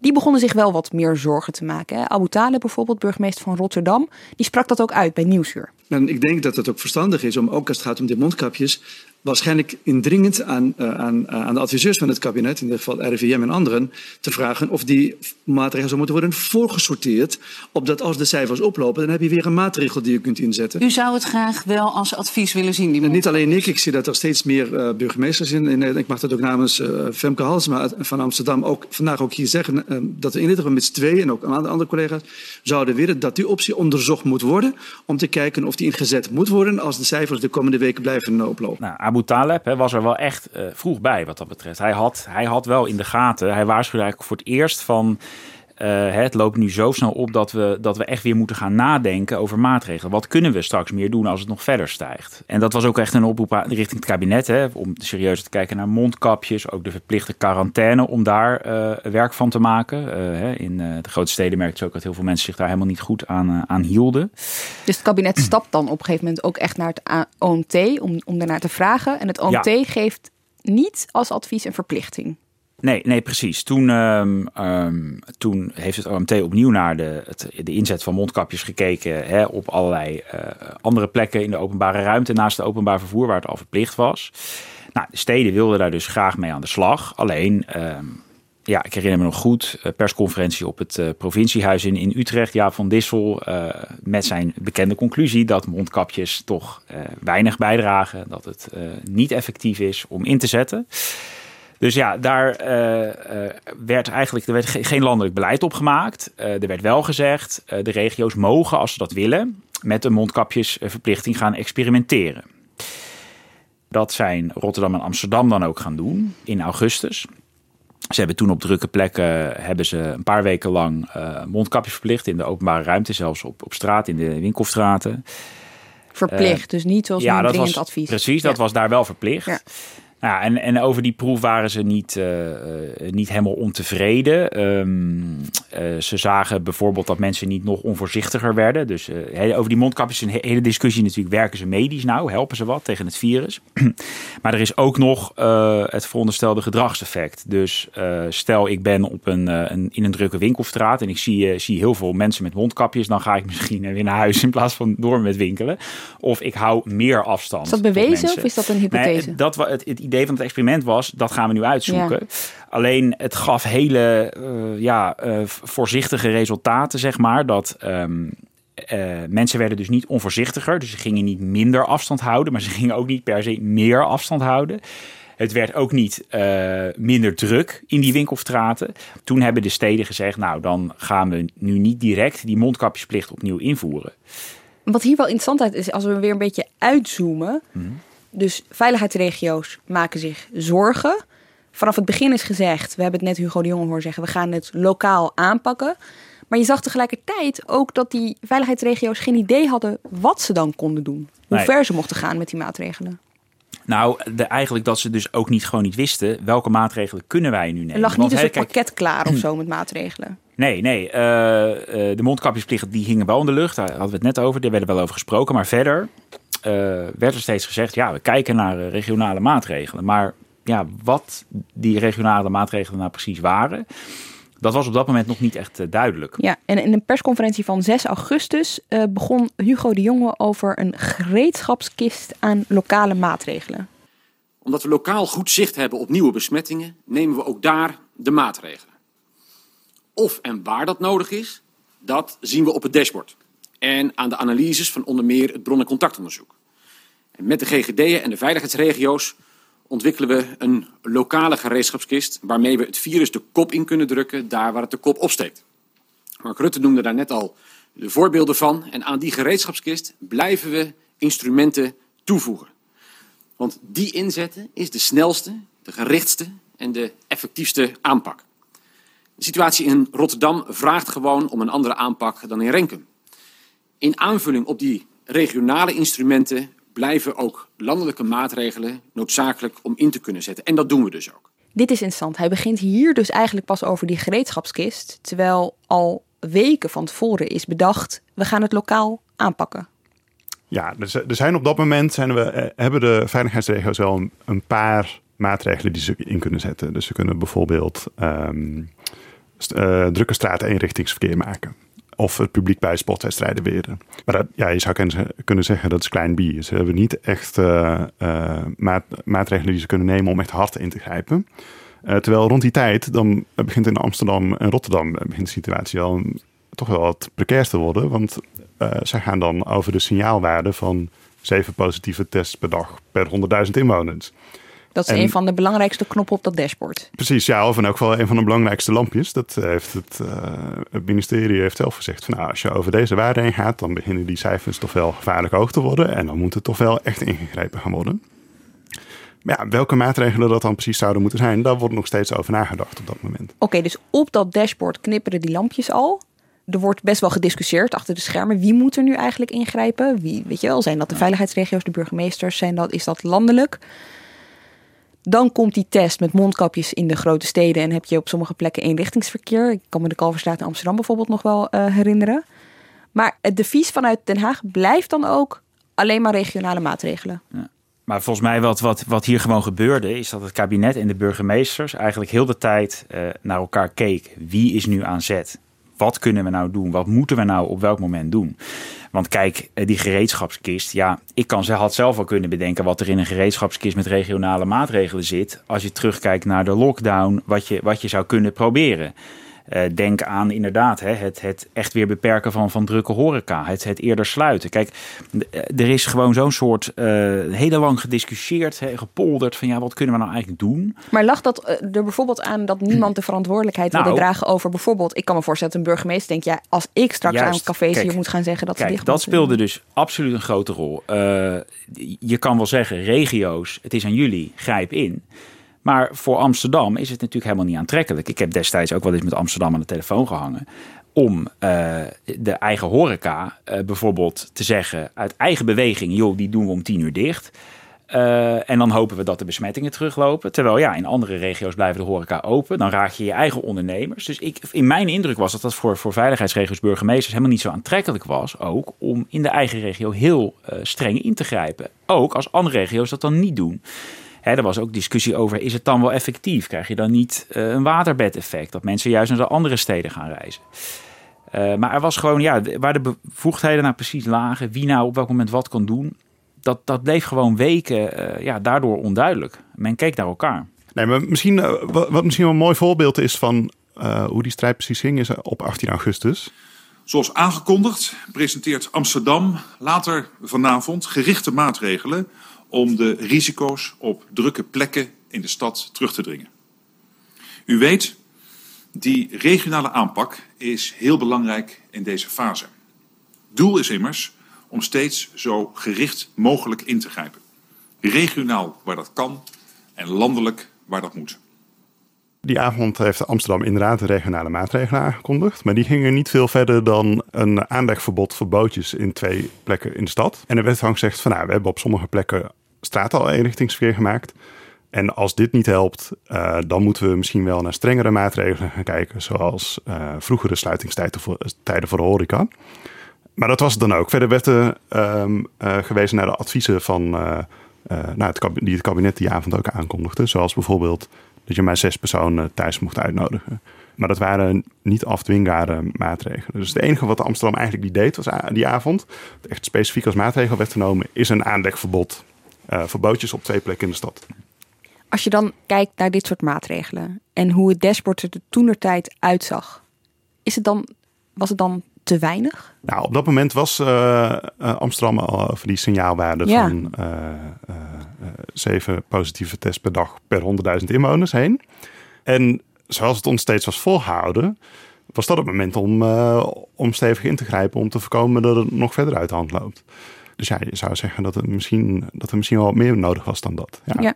die begonnen zich wel wat meer zorgen te maken. Abu Talib bijvoorbeeld, burgemeester van Rotterdam, die sprak dat ook uit bij Nieuwsuur. En ik denk dat het ook verstandig is om, ook als het gaat om die mondkapjes, waarschijnlijk indringend aan, uh, aan, uh, aan de adviseurs van het kabinet, in dit geval RIVM en anderen, te vragen of die maatregelen zou moeten worden voorgesorteerd. Opdat als de cijfers oplopen, dan heb je weer een maatregel die je kunt inzetten. U zou het graag wel als advies willen zien? Die niet alleen ik, ik zie dat er steeds meer uh, burgemeesters in, in. Ik mag dat ook namens Femke Halsema van Amsterdam ook, vandaag ook hier zeggen, dat we in dit geval met z'n tweeën en ook een aantal andere collega's zouden willen dat die optie onderzocht moet worden om te kijken of die ingezet moet worden als de cijfers de komende weken blijven oplopen. Nou, Abu Taleb was er wel echt uh, vroeg bij wat dat betreft. Hij had, hij had wel in de gaten, hij waarschuwde eigenlijk voor het eerst van... Uh, het loopt nu zo snel op dat we, dat we echt weer moeten gaan nadenken over maatregelen. Wat kunnen we straks meer doen als het nog verder stijgt? En dat was ook echt een oproep richting het kabinet. Hè, om serieus te kijken naar mondkapjes. Ook de verplichte quarantaine. Om daar uh, werk van te maken. Uh, in de grote steden merkte je ook dat heel veel mensen zich daar helemaal niet goed aan, aan hielden. Dus het kabinet stapt dan op een gegeven moment ook echt naar het OMT. Om, om daarnaar te vragen. En het OMT ja. geeft niet als advies een verplichting. Nee, nee, precies. Toen, um, um, toen heeft het OMT opnieuw naar de, het, de inzet van mondkapjes gekeken hè, op allerlei uh, andere plekken in de openbare ruimte naast het openbaar vervoer waar het al verplicht was. Nou, de steden wilden daar dus graag mee aan de slag. Alleen, um, ja, ik herinner me nog goed, persconferentie op het uh, provinciehuis in, in Utrecht. Ja, van Dissel met zijn bekende conclusie dat mondkapjes toch weinig bijdragen. Dat het niet effectief is om in te zetten. Dus ja, daar uh, uh, werd eigenlijk er werd geen landelijk beleid op gemaakt. Uh, er werd wel gezegd, de regio's mogen, als ze dat willen, met een mondkapjesverplichting gaan experimenteren. Dat zijn Rotterdam en Amsterdam dan ook gaan doen in augustus. Ze hebben toen op drukke plekken hebben ze een paar weken lang mondkapjes verplicht in de openbare ruimte, zelfs op, op straat, in de winkelstraten. Verplicht, dus niet zoals ja, dat was, advies. Precies, dat was daar wel verplicht. Ja. Nou, en, en over die proef waren ze niet, uh, niet helemaal ontevreden. Um, uh, ze zagen bijvoorbeeld dat mensen niet nog onvoorzichtiger werden. Dus uh, over die mondkapjes is een hele discussie natuurlijk. Werken ze medisch nou? Helpen ze wat tegen het virus? maar er is ook nog het veronderstelde gedragseffect. Dus stel ik ben op een, een, in een drukke winkelstraat en ik zie, zie heel veel mensen met mondkapjes. Dan ga ik misschien weer naar huis in plaats van door met winkelen. Of ik hou meer afstand. Is dat bewezen of is dat een hypothese? Nee, dat, het, het idee van het experiment was, dat gaan we nu uitzoeken. Ja. Alleen het gaf hele uh, ja, uh, voorzichtige resultaten, zeg maar. Dat um, uh, mensen werden dus niet onvoorzichtiger. Dus ze gingen niet minder afstand houden, maar ze gingen ook niet per se meer afstand houden. Het werd ook niet uh, minder druk in die winkelstraten. Toen hebben de steden gezegd, nou dan gaan we nu niet direct die mondkapjesplicht opnieuw invoeren. Wat hier wel interessant uit is, als we weer een beetje uitzoomen... Mm-hmm. Dus veiligheidsregio's maken zich zorgen. Vanaf het begin is gezegd, we hebben het net Hugo de Jonge horen zeggen, we gaan het lokaal aanpakken. Maar je zag tegelijkertijd ook dat die veiligheidsregio's geen idee hadden wat ze dan konden doen. Hoe nee. ver ze mochten gaan met die maatregelen. Nou, de, eigenlijk dat ze dus ook niet gewoon niet wisten welke maatregelen kunnen wij nu nemen. Er lag niet eens een pakket klaar of zo met maatregelen. Nee, nee. Uh, uh, de mondkapjesplicht die hingen wel in de lucht. Daar hadden we het net over. Daar werden wel over gesproken. Maar verder werd er steeds gezegd, ja, we kijken naar uh, regionale maatregelen. Maar ja, wat die regionale maatregelen nou precies waren, dat was op dat moment nog niet echt uh, duidelijk. Ja, en in een persconferentie van 6 augustus begon Hugo de Jonge over een gereedschapskist aan lokale maatregelen. Omdat we lokaal goed zicht hebben op nieuwe besmettingen, nemen we ook daar de maatregelen. Of en waar dat nodig is, dat zien we op het dashboard en aan de analyses van onder meer het bron- en contactonderzoek. Met de GGD'en en de veiligheidsregio's ontwikkelen we een lokale gereedschapskist waarmee we het virus de kop in kunnen drukken daar waar het de kop opsteekt. Mark Rutte noemde daar net al de voorbeelden van en aan die gereedschapskist blijven we instrumenten toevoegen. Want die inzetten is de snelste, de gerichtste en de effectiefste aanpak. De situatie in Rotterdam vraagt gewoon om een andere aanpak dan in Renkum. In aanvulling op die regionale instrumenten blijven ook landelijke maatregelen noodzakelijk om in te kunnen zetten. En dat doen we dus ook. Dit is interessant. Hij begint hier dus eigenlijk pas over die gereedschapskist, terwijl al weken van tevoren is bedacht, we gaan het lokaal aanpakken. Ja, er zijn op dat moment zijn we, hebben de veiligheidsregio's wel een, een paar maatregelen die ze in kunnen zetten. Dus ze kunnen bijvoorbeeld um, st uh, drukke straten eenrichtingsverkeer maken. Of het publiek bij sportwedstrijden weren. Maar dat, ja, je zou kunnen zeggen dat is klein bier. Ze hebben niet echt uh, maatregelen die ze kunnen nemen om echt hard in te grijpen. terwijl rond die tijd, dan begint in Amsterdam en Rotterdam begint de situatie al toch wel wat precair te worden. Want zij gaan dan over de signaalwaarde van zeven positieve tests per dag per 100.000 inwoners. Dat is een van de belangrijkste knoppen op dat dashboard. Precies, ja, of in elk geval een van de belangrijkste lampjes. Dat heeft het, uh, het ministerie heeft zelf gezegd. Van, nou, als je over deze waarde heen gaat, dan beginnen die cijfers toch wel gevaarlijk hoog te worden. En dan moet het toch wel echt ingegrepen gaan worden. Maar ja, welke maatregelen dat dan precies zouden moeten zijn, daar wordt nog steeds over nagedacht op dat moment. Oké, dus op dat dashboard knipperen die lampjes al er wordt best wel gediscussieerd achter de schermen. Wie moet er nu eigenlijk ingrijpen? Wie, weet je wel, zijn dat de veiligheidsregio's, de burgemeesters? Zijn dat, is dat landelijk? Dan komt die test met mondkapjes in de grote steden en heb je op sommige plekken eenrichtingsverkeer. Ik kan me de Kalverstraat in Amsterdam bijvoorbeeld nog wel uh, herinneren. Maar het devies vanuit Den Haag blijft dan ook alleen maar regionale maatregelen. Ja. Maar volgens mij wat, wat, wat hier gewoon gebeurde, is dat het kabinet en de burgemeesters eigenlijk heel de tijd uh, naar elkaar keek. Wie is nu aan zet? Wat kunnen we nou doen? Wat moeten we nou op welk moment doen? Want kijk, eh, die gereedschapskist, ja, ik kan, had zelf wel kunnen bedenken wat er in een gereedschapskist met regionale maatregelen zit. Als je terugkijkt naar de lockdown, wat je, wat je zou kunnen proberen. Uh, denk aan inderdaad hè, het, het echt weer beperken van, van drukke horeca. Het, het eerder sluiten. Kijk, eh, er is gewoon zo'n soort uh, hele lang gediscussieerd, hè, gepolderd van ja, wat kunnen we nou eigenlijk doen? Maar lag dat er bijvoorbeeld aan dat niemand de verantwoordelijkheid wilde nou, dragen over bijvoorbeeld, ik kan me voorstellen dat een burgemeester denkt, ja, als ik straks juist, aan cafés kijk, hier moet gaan zeggen dat kijk, ze dicht dat speelde dus absoluut een grote rol. je kan wel zeggen, regio's, het is aan jullie, grijp in. Maar voor Amsterdam is het natuurlijk helemaal niet aantrekkelijk. Ik heb destijds ook wel eens met Amsterdam aan de telefoon gehangen. Om uh, de eigen horeca uh, bijvoorbeeld te zeggen uit eigen beweging, joh, die doen we om tien uur dicht. Uh, en dan hopen we dat de besmettingen teruglopen. Terwijl ja, in andere regio's blijven de horeca open. Dan raak je je eigen ondernemers. Dus ik, in mijn indruk was dat dat voor, voor veiligheidsregio's, burgemeesters helemaal niet zo aantrekkelijk was. Ook om in de eigen regio heel streng in te grijpen. Ook als andere regio's dat dan niet doen. Hè, er was ook discussie over, is het dan wel effectief? Krijg je dan niet uh, een waterbedeffect? Dat mensen juist naar de andere steden gaan reizen. Uh, maar er was gewoon, ja, waar de bevoegdheden nou precies lagen, wie nou op welk moment wat kon doen, dat, dat bleef gewoon weken uh, ja, daardoor onduidelijk. Men keek naar elkaar. Nee, maar misschien, wat misschien wel een mooi voorbeeld is van hoe die strijd precies ging, is op 18 augustus. Zoals aangekondigd presenteert Amsterdam later vanavond gerichte maatregelen om de risico's op drukke plekken in de stad terug te dringen. U weet, die regionale aanpak is heel belangrijk in deze fase. Doel is immers om steeds zo gericht mogelijk in te grijpen. Regionaal waar dat kan en landelijk waar dat moet. Die avond heeft Amsterdam inderdaad regionale maatregelen aangekondigd. Maar die gingen niet veel verder dan een aanlegverbod voor bootjes in twee plekken in de stad. En werd gewoon gezegd van nou, we hebben op sommige plekken straat al eenrichtingsverkeer gemaakt. En als dit niet helpt, uh, dan moeten we misschien wel naar strengere maatregelen gaan kijken, zoals uh, vroegere sluitingstijden voor, tijden voor de horeca. Maar dat was het dan ook. Verder werd er uh, gewezen naar de adviezen van nou, het, die het kabinet die avond ook aankondigde. Zoals bijvoorbeeld dat je maar zes personen thuis mocht uitnodigen. Maar dat waren niet afdwingbare maatregelen. Dus het enige wat Amsterdam eigenlijk die deed was die avond, echt specifiek als maatregel werd genomen, is een aandekverbod uh, voor bootjes op twee plekken in de stad. Als je dan kijkt naar dit soort maatregelen en hoe het dashboard er toen tijd uitzag, is het dan, was het dan te weinig? Nou, op dat moment was uh, Amsterdam al over die signaalwaarde ja. van uh, zeven positieve tests per dag per 100.000 inwoners heen. En zoals het ons steeds was volgehouden, was dat het moment om, om stevig in te grijpen om te voorkomen dat het nog verder uit de hand loopt. Dus ja, je zou zeggen dat, het misschien, dat er misschien wel wat meer nodig was dan dat. Ja. ja.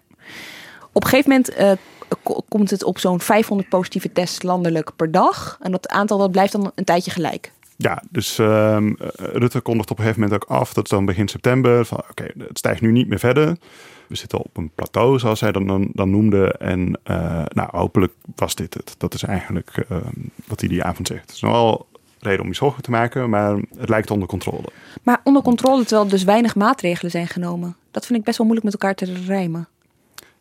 Op een gegeven moment uh, komt het op zo'n 500 positieve tests landelijk per dag. En dat aantal dat blijft dan een tijdje gelijk. Ja, dus uh, Rutte kondigt op een gegeven moment ook af, dat is dan begin september, van oké, het stijgt nu niet meer verder. We zitten op een plateau, zoals hij dan, dan, dan noemde. En uh, nou, hopelijk was dit het. Dat is eigenlijk uh, wat hij die avond zegt. Het is nogal reden om je zorgen te maken, maar het lijkt onder controle. Maar onder controle terwijl dus weinig maatregelen zijn genomen. Dat vind ik best wel moeilijk met elkaar te rijmen.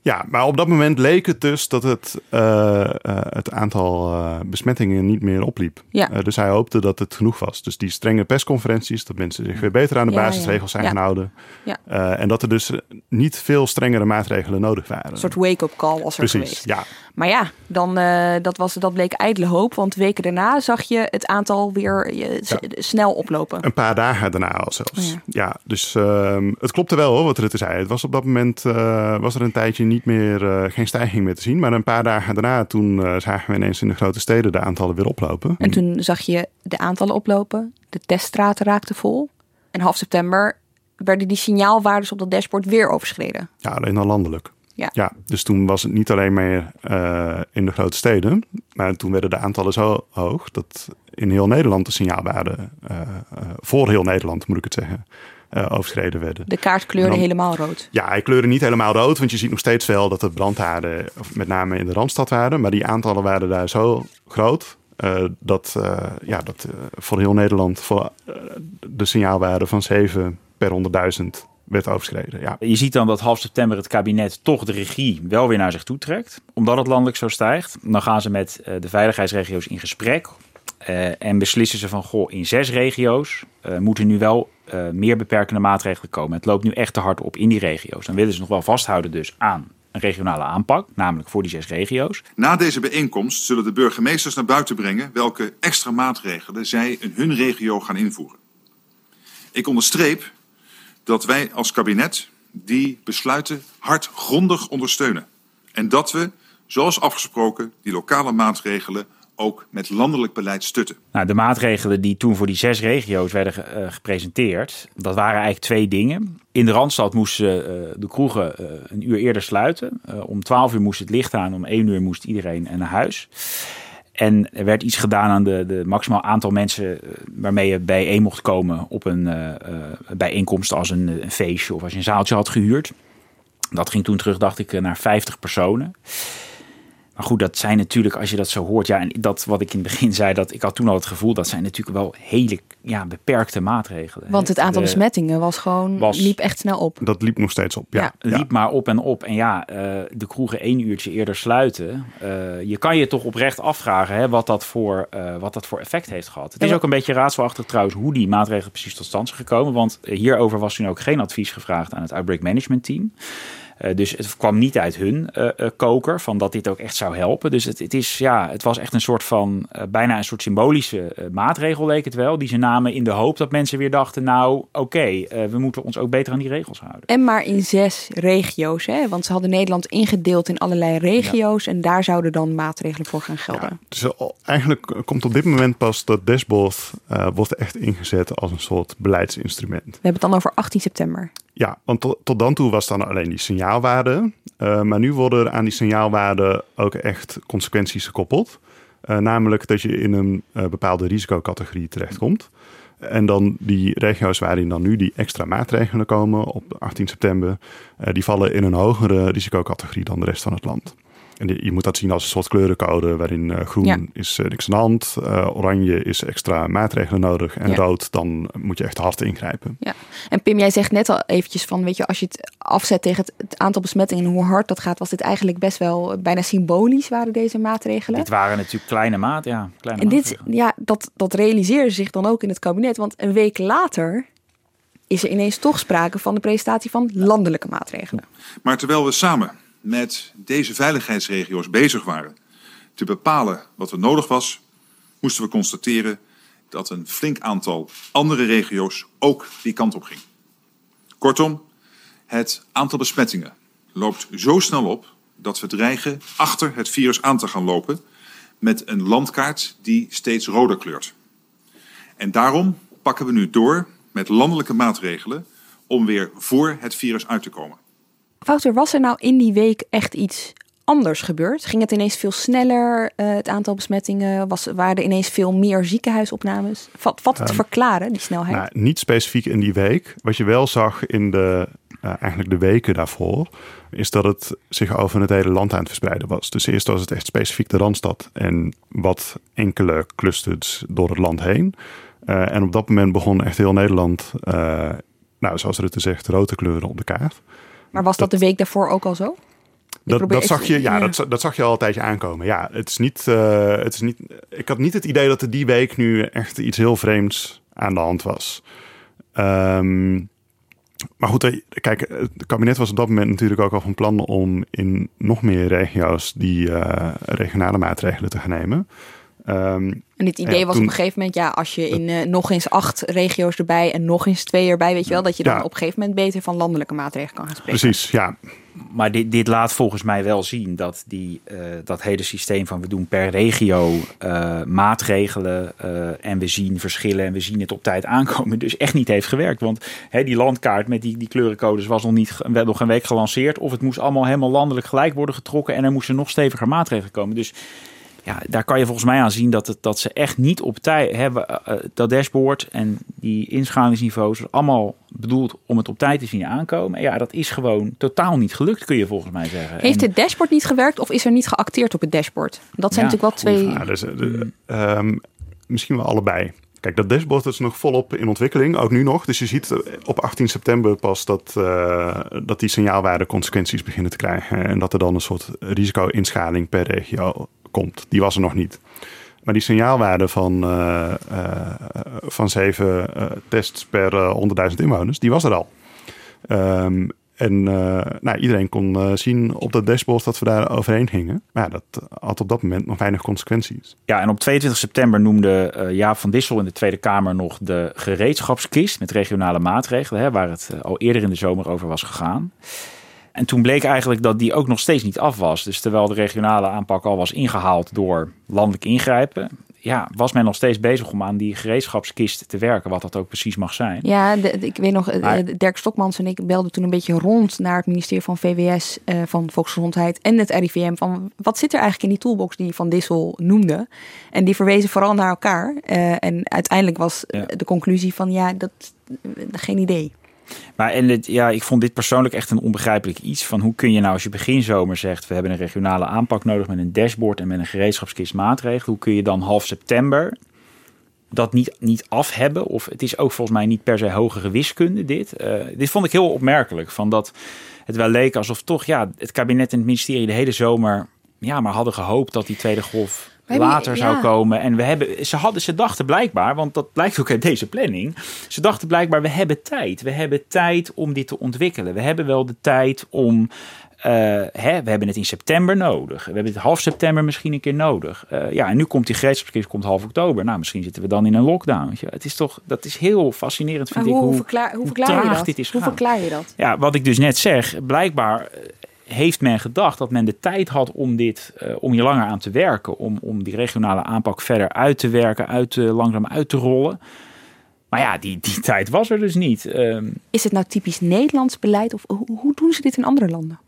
Ja, maar op dat moment leek het dus dat het, uh, uh, het aantal uh, besmettingen niet meer opliep. Ja. dus hij hoopte dat het genoeg was. Dus die strenge persconferenties, dat mensen zich weer beter aan de Ja, basisregels zijn gaan houden. Ja. en dat er dus niet veel strengere maatregelen nodig waren. Een soort wake-up call was er Precies, geweest. ja. Maar ja, dan, eh, dat, was, dat bleek ijdele hoop. Want weken daarna zag je het aantal weer eh, snel oplopen. Een paar dagen daarna al zelfs. Ja. Ja, dus ehm, het klopte wel hoor, wat Rutte zei. Het was op dat moment eh, was er een tijdje niet meer, geen stijging meer te zien. Maar een paar dagen daarna, toen zagen we ineens in de grote steden de aantallen weer oplopen. En toen zag je de aantallen oplopen. De teststraten raakten vol. En half september werden die signaalwaardes op dat dashboard weer overschreden. Ja, alleen dan landelijk. Ja. dus toen was het niet alleen meer eh, in de grote steden. Maar toen werden de aantallen zo hoog dat in heel Nederland de signaalwaarden, eh, eh, voor heel Nederland moet ik het zeggen, overschreden werden. De kaart kleurde Dan- helemaal rood. Ja, hij kleurde niet helemaal rood, want je ziet nog steeds wel dat er brandhaarden, met name in de Randstad waren. Maar die aantallen waren daar zo groot dat, ja, dat voor heel Nederland voor, de signaalwaarde van 7 per 100.000 werd overschreden. Ja. Je ziet dan dat half september het kabinet toch de regie wel weer naar zich toe trekt. Omdat het landelijk zo stijgt. Dan gaan ze met eh, de veiligheidsregio's in gesprek. eh, en beslissen ze van, goh, in zes regio's eh, moeten nu wel eh, meer beperkende maatregelen komen. Het loopt nu echt te hard op in die regio's. Dan willen ze nog wel vasthouden dus aan een regionale aanpak. Namelijk voor die zes regio's. Na deze bijeenkomst zullen de burgemeesters naar buiten brengen welke extra maatregelen zij in hun regio gaan invoeren. Ik onderstreep dat wij als kabinet die besluiten hardgrondig ondersteunen. En dat we, zoals afgesproken, die lokale maatregelen ook met landelijk beleid stutten. Nou, de maatregelen die toen voor die zes regio's werden eh, gepresenteerd, dat waren eigenlijk twee dingen. In de Randstad moesten eh, de kroegen eh, een uur eerder sluiten. Om 12 uur moest het licht aan, om 1 uur moest iedereen naar huis. En er werd iets gedaan aan de, de maximaal aantal mensen eh, waarmee je bijeen mocht komen op een eh, bijeenkomst als een, een feestje of als je een zaaltje had gehuurd. Dat ging toen terug, dacht ik, naar 50 personen. Maar goed, dat zijn natuurlijk, als je dat zo hoort, ja, en dat wat ik in het begin zei, dat ik had toen al het gevoel, dat zijn natuurlijk wel hele ja, beperkte maatregelen. Want het aantal De- besmettingen was gewoon, was- liep echt snel op. Dat liep nog steeds op. Ja. Ja, liep maar op en op. En ja, eh, de kroegen één uurtje eerder sluiten. eh, je kan je toch oprecht afvragen hè, wat, dat voor, eh, wat dat voor effect heeft gehad. Het Ja, is ook een beetje raadselachtig trouwens hoe die maatregelen precies tot stand zijn gekomen. Want hierover was toen ook geen advies gevraagd aan het Outbreak Management Team. Eh, dus het kwam niet uit hun eh, eh, koker van dat dit ook echt zou helpen. Dus het, het, is, ja, het was echt een soort van, eh, bijna een soort symbolische maatregel leek het wel. Die ze namen in de hoop dat mensen weer dachten, nou oké, eh, we moeten ons ook beter aan die regels houden. En maar in zes regio's, hè? want ze hadden Nederland ingedeeld in allerlei regio's. En daar zouden dan maatregelen voor gaan gelden. Dus eigenlijk komt op dit moment pas dat dashboard eh, wordt echt ingezet als een soort beleidsinstrument. We hebben het dan over 18 september. Ja, want tot, dan toe was dan alleen die signaalwaarde. Eh, maar nu worden aan die signaalwaarde ook echt consequenties gekoppeld. Eh, namelijk dat je in een eh, bepaalde risicocategorie terechtkomt. En dan die regio's waarin dan nu die extra maatregelen komen op 18 september, die vallen in een hogere risicocategorie dan de rest van het land. En je moet dat zien als een soort kleurencode waarin eh, groen Ja. is eh, niks aan de hand, eh, oranje is extra maatregelen nodig en Ja. rood dan moet je echt hard ingrijpen. Ja. En Pim, jij zegt net al eventjes van, weet je, als je het afzet tegen het, het aantal besmettingen en hoe hard dat gaat, was dit eigenlijk best wel bijna symbolisch waren deze maatregelen. Dit waren natuurlijk kleine maat, ja, kleine En dit, maatregelen. ja, dat, dat realiseerde zich dan ook in het kabinet. Want een week later is er ineens toch sprake van de presentatie van landelijke maatregelen. Maar terwijl we samen met deze veiligheidsregio's bezig waren te bepalen wat er nodig was, moesten we constateren dat een flink aantal andere regio's ook die kant op ging. Kortom, het aantal besmettingen loopt zo snel op dat we dreigen achter het virus aan te gaan lopen met een landkaart die steeds roder kleurt. En daarom pakken we nu door met landelijke maatregelen om weer voor het virus uit te komen. Wouter, was er nou in die week echt iets anders gebeurd? Ging het ineens veel sneller, eh, het aantal besmettingen? Was, waren er ineens veel meer ziekenhuisopnames? Wat het te Ehm, verklaren, die snelheid? Nou, niet specifiek in die week. Wat je wel zag in de, eh, eigenlijk de weken daarvoor, is dat het zich over het hele land aan het verspreiden was. Dus eerst was het echt specifiek de Randstad en wat enkele clusters door het land heen. Eh, en op dat moment begon echt heel Nederland, nou, zoals Rutte zegt, rood te kleuren op de kaart. Maar was dat, de week daarvoor ook al zo? Dat, dat, zag je, ja, ja. Dat, dat zag je al een tijdje aankomen. Ja, het is niet, eh, het is niet. Ik had niet het idee dat er die week nu echt iets heel vreemds aan de hand was. Ehm, maar goed, eh, kijk, het kabinet was op dat moment natuurlijk ook al van plan om in nog meer regio's die eh, regionale maatregelen te gaan nemen. Ehm, En het idee ja, was toen- op een gegeven moment, ja, als je in eh, nog eens acht regio's erbij en nog eens twee erbij, weet je wel, dat je dan Ja. op een gegeven moment beter van landelijke maatregelen kan gaan spreken. Precies, ja. Maar dit, dit laat volgens mij wel zien dat die, eh, dat hele systeem van we doen per regio eh, maatregelen eh, en we zien verschillen en we zien het op tijd aankomen, dus echt niet heeft gewerkt. Want hè, die landkaart met die, die kleurencodes was nog, niet, werd nog een week gelanceerd of het moest allemaal helemaal landelijk gelijk worden getrokken en er moesten nog steviger maatregelen komen. Dus ja, daar kan je volgens mij aan zien dat, het, dat ze echt niet op tijd hebben. eh, eh, dat dashboard en die inschalingsniveaus allemaal bedoeld om het op tijd te zien aankomen. En ja, dat is gewoon totaal niet gelukt, kun je volgens mij zeggen. Heeft En- het dashboard niet gewerkt of is er niet geacteerd op het dashboard? Dat zijn Ja, natuurlijk wel twee. Ja, dus, eh, de- ehm, misschien wel allebei. Kijk, dat dashboard is nog volop in ontwikkeling, ook nu nog. Dus je ziet op 18 september pas dat, eh, dat die signaalwaarden consequenties beginnen te krijgen. En dat er dan een soort risico-inschaling per regio komt. Die was er nog niet. Maar die signaalwaarde van, eh, van zeven eh, tests per eh, 100.000 inwoners, die was er al. Ehm, en nou, iedereen kon zien op dat dashboard dat we daar overheen gingen. Maar dat had op dat moment nog weinig consequenties. Ja, en op 22 september noemde Jaap van Dissel in de Tweede Kamer nog de gereedschapskist met regionale maatregelen, hè, waar het al eerder in de zomer over was gegaan. En toen bleek eigenlijk dat die ook nog steeds niet af was. Dus terwijl de regionale aanpak al was ingehaald door landelijk ingrijpen, ja, was men nog steeds bezig om aan die gereedschapskist te werken, wat dat ook precies mag zijn. Ja, de- de- ik weet nog, eh, Maar- Dirk Stokmans en ik belden toen een beetje rond naar het ministerie van VWS, eh, van Volksgezondheid en het RIVM. Van wat zit er eigenlijk in die toolbox die Van Dissel noemde? En die verwezen vooral naar elkaar. Eh, en uiteindelijk was eh, Ja. de conclusie van ja, dat eh, geen idee. Maar en ja, ik vond dit persoonlijk echt een onbegrijpelijk iets. Van hoe kun je nou als je begin zomer zegt... we hebben een regionale aanpak nodig met een dashboard... en met een gereedschapskist maatregelen... hoe kun je dan half september dat niet, niet af hebben? Of het is ook volgens mij niet per se hogere wiskunde dit. Eh, dit vond ik heel opmerkelijk. Van dat het wel leek alsof toch ja, het kabinet en het ministerie... de hele zomer ja, maar hadden gehoopt dat die tweede golf... Later zou ja. komen. En we hebben, ze, hadden, ze dachten blijkbaar, want dat blijkt ook uit deze planning. Ze dachten blijkbaar, we hebben tijd. We hebben tijd om dit te ontwikkelen. We hebben wel de tijd om. eh, hè, we hebben het in september nodig. We hebben het half september misschien een keer nodig. Eh, ja, en nu komt die gereedschapskist komt half oktober. Nou, misschien zitten we dan in een lockdown. Het is toch, dat is heel fascinerend, vind Maar ik. hoe, Hoe, verklaar, hoe je dat? dit is hoe verklaar je dat? Ja, wat ik dus net zeg, blijkbaar eh, heeft men gedacht dat men de tijd had om dit, eh, om hier langer aan te werken, om, om die regionale aanpak verder uit te werken, uit te, langzaam uit te rollen. Maar ja, die, die tijd was er dus niet. Ehm, Is het nou typisch Nederlands beleid of hoe, hoe doen ze dit in andere landen?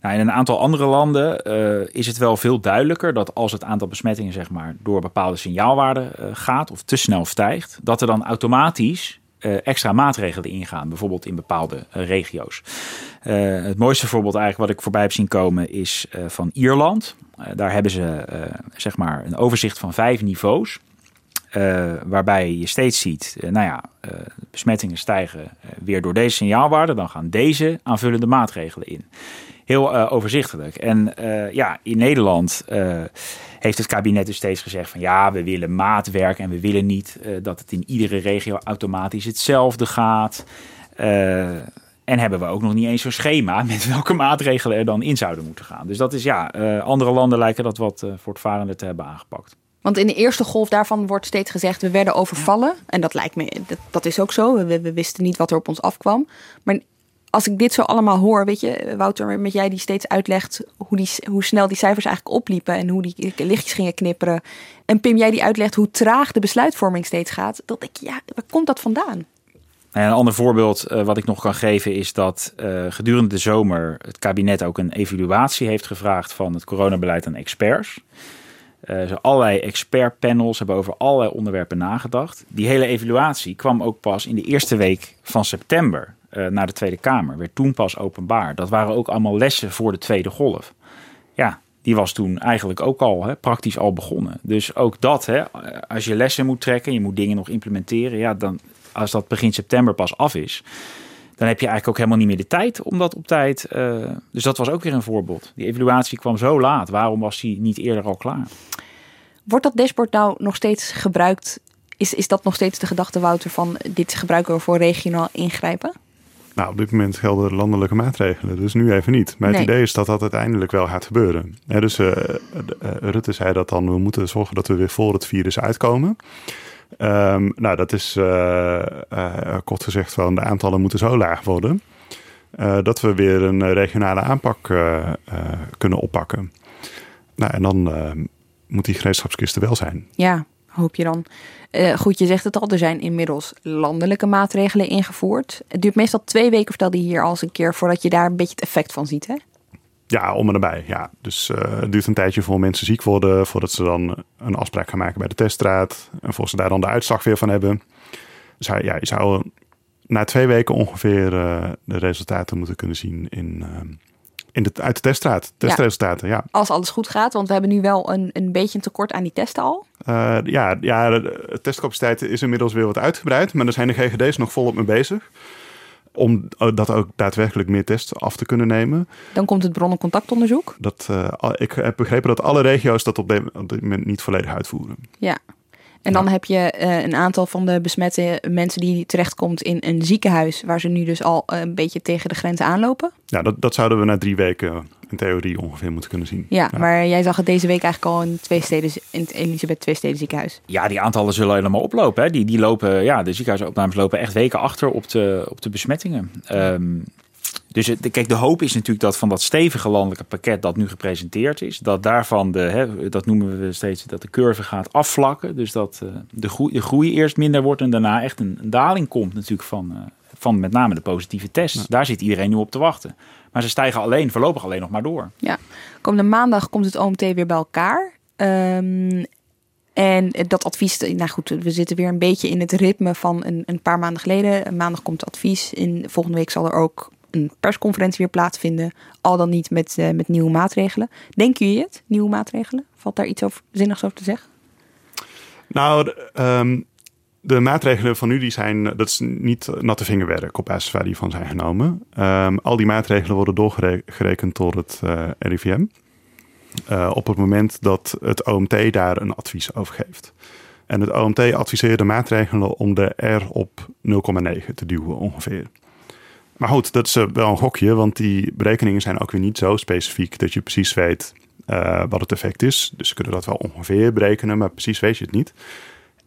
Nou, in een aantal andere landen eh, is het wel veel duidelijker dat als het aantal besmettingen zeg maar, door bepaalde signaalwaarden eh, gaat of te snel stijgt, dat er dan automatisch extra maatregelen ingaan, bijvoorbeeld in bepaalde eh, regio's. Eh, het mooiste voorbeeld eigenlijk wat ik voorbij heb zien komen is eh, van Ierland. Eh, daar hebben ze eh, zeg maar een overzicht van vijf niveaus. Eh, waarbij je steeds ziet, eh, nou ja, eh, besmettingen stijgen eh, weer door deze signaalwaarden. Dan gaan deze aanvullende maatregelen in. Heel eh, overzichtelijk. En eh, ja, in Nederland eh, heeft het kabinet dus steeds gezegd van ja, we willen maatwerk en we willen niet dat het in iedere regio automatisch hetzelfde gaat. En hebben we ook nog niet eens zo'n schema met welke maatregelen er dan in zouden moeten gaan. Dus dat is ja, andere landen lijken dat wat voortvarender te hebben aangepakt. Want in de eerste golf daarvan wordt steeds gezegd, we werden overvallen. En dat lijkt me, dat, dat is ook zo. We, we wisten niet wat er op ons afkwam. Maar als ik dit zo allemaal hoor, weet je, Wouter, met jij die steeds uitlegt hoe, die, hoe snel die cijfers eigenlijk opliepen en hoe die lichtjes gingen knipperen. En Pim, jij die uitlegt hoe traag de besluitvorming steeds gaat. Dat ik, ja, waar komt dat vandaan? En een ander voorbeeld eh, wat ik nog kan geven is dat eh, gedurende de zomer het kabinet ook een evaluatie heeft gevraagd van het coronabeleid aan experts. Zo allerlei expertpanels hebben over allerlei onderwerpen nagedacht. Die hele evaluatie kwam ook pas in de eerste week van september naar de Tweede Kamer. Werd toen pas openbaar. Dat waren ook allemaal lessen voor de tweede golf. Ja, die was toen eigenlijk ook al hè, praktisch al begonnen. Dus ook dat, hè, als je lessen moet trekken, je moet dingen nog implementeren. Ja, dan, als dat begin september pas af is, dan heb je eigenlijk ook helemaal niet meer de tijd om dat op tijd. Uh, dus dat was ook weer een voorbeeld. Die evaluatie kwam zo laat. Waarom was die niet eerder al klaar? Wordt dat dashboard nou nog steeds gebruikt? Is, is dat nog steeds de gedachte, Wouter, van dit gebruiken we voor regionaal ingrijpen? Nou, op dit moment gelden landelijke maatregelen, dus nu even niet. Maar het idee is dat dat uiteindelijk wel gaat gebeuren. dus uh, Rutte zei dat dan, we moeten zorgen dat we weer voor het virus uitkomen. Um, nou, dat is uh, kort gezegd van de aantallen moeten zo laag worden. Dat we weer een regionale aanpak kunnen oppakken. Nou, en dan moet die gereedschapskist er wel zijn. Ja, hoop je dan. goed, je zegt het al, er zijn inmiddels landelijke maatregelen ingevoerd. Het duurt meestal twee weken, vertelde je hier al eens een keer, voordat je daar een beetje het effect van ziet, hè? Ja, om en nabij. Ja. Dus uh, het duurt een tijdje voor mensen ziek worden, voordat ze dan een afspraak gaan maken bij de teststraat. En voor ze daar dan de uitslag weer van hebben. Dus ja, je zou na twee weken ongeveer uh, de resultaten moeten kunnen zien in, in de, uit de teststraat. Testresultaten, ja. Als alles goed gaat, want we hebben nu wel een, een beetje een tekort aan die testen al. ja, ja, de testcapaciteit is inmiddels weer wat uitgebreid, maar er zijn de GGD's nog volop mee bezig om eh, dat ook daadwerkelijk meer tests af te kunnen nemen. Dan komt het bronnencontactonderzoek. Dat, uh, ik heb begrepen dat alle regio's dat op, dit moment niet volledig uitvoeren. Ja. En dan heb je uh, een aantal van de besmette mensen die terechtkomt in een ziekenhuis, waar ze nu dus al een beetje tegen de grens aanlopen. Ja, dat, dat zouden we na drie weken in theorie ongeveer moeten kunnen zien. Ja, maar jij zag het deze week eigenlijk al in, twee steden, in het Elisabeth Twee Steden ziekenhuis. Ja, die aantallen zullen helemaal oplopen. Hè. Die, die lopen, ja, de ziekenhuisopnames lopen echt weken achter op de, op de besmettingen. Um, dus het, kijk, de hoop is natuurlijk dat van dat stevige landelijke pakket dat nu gepresenteerd is, dat daarvan de, hè, dat noemen we steeds, dat de curve gaat afvlakken. Dus dat uh, de, groei, de groei eerst minder wordt en daarna echt een, een daling komt natuurlijk van, uh, van met name de positieve tests. Daar zit iedereen nu op te wachten. Maar ze stijgen alleen, voorlopig alleen nog maar door. Ja, komende maandag komt het OMT weer bij elkaar. Um, en dat advies, nou goed, we zitten weer een beetje in het ritme van een, een paar maanden geleden. Maandag komt het advies. In, volgende week zal er ook een persconferentie weer plaatsvinden. Al dan niet met, uh, met nieuwe maatregelen. Denken jullie het, nieuwe maatregelen? Valt daar iets over, zinnigs over te zeggen? Nou, um, de maatregelen van nu die zijn, dat is niet natte vingerwerk op basis waar die van zijn genomen. Um, al die maatregelen worden doorgerekend door het eh, RIVM. Eh, op het moment dat het OMT daar een advies over geeft. En het OMT adviseert de maatregelen om de R op 0,9 te duwen ongeveer. Maar goed, dat is uh, wel een gokje, want die berekeningen zijn ook weer niet zo specifiek dat je precies weet uh, wat het effect is. Dus ze kunnen dat wel ongeveer berekenen, maar precies weet je het niet.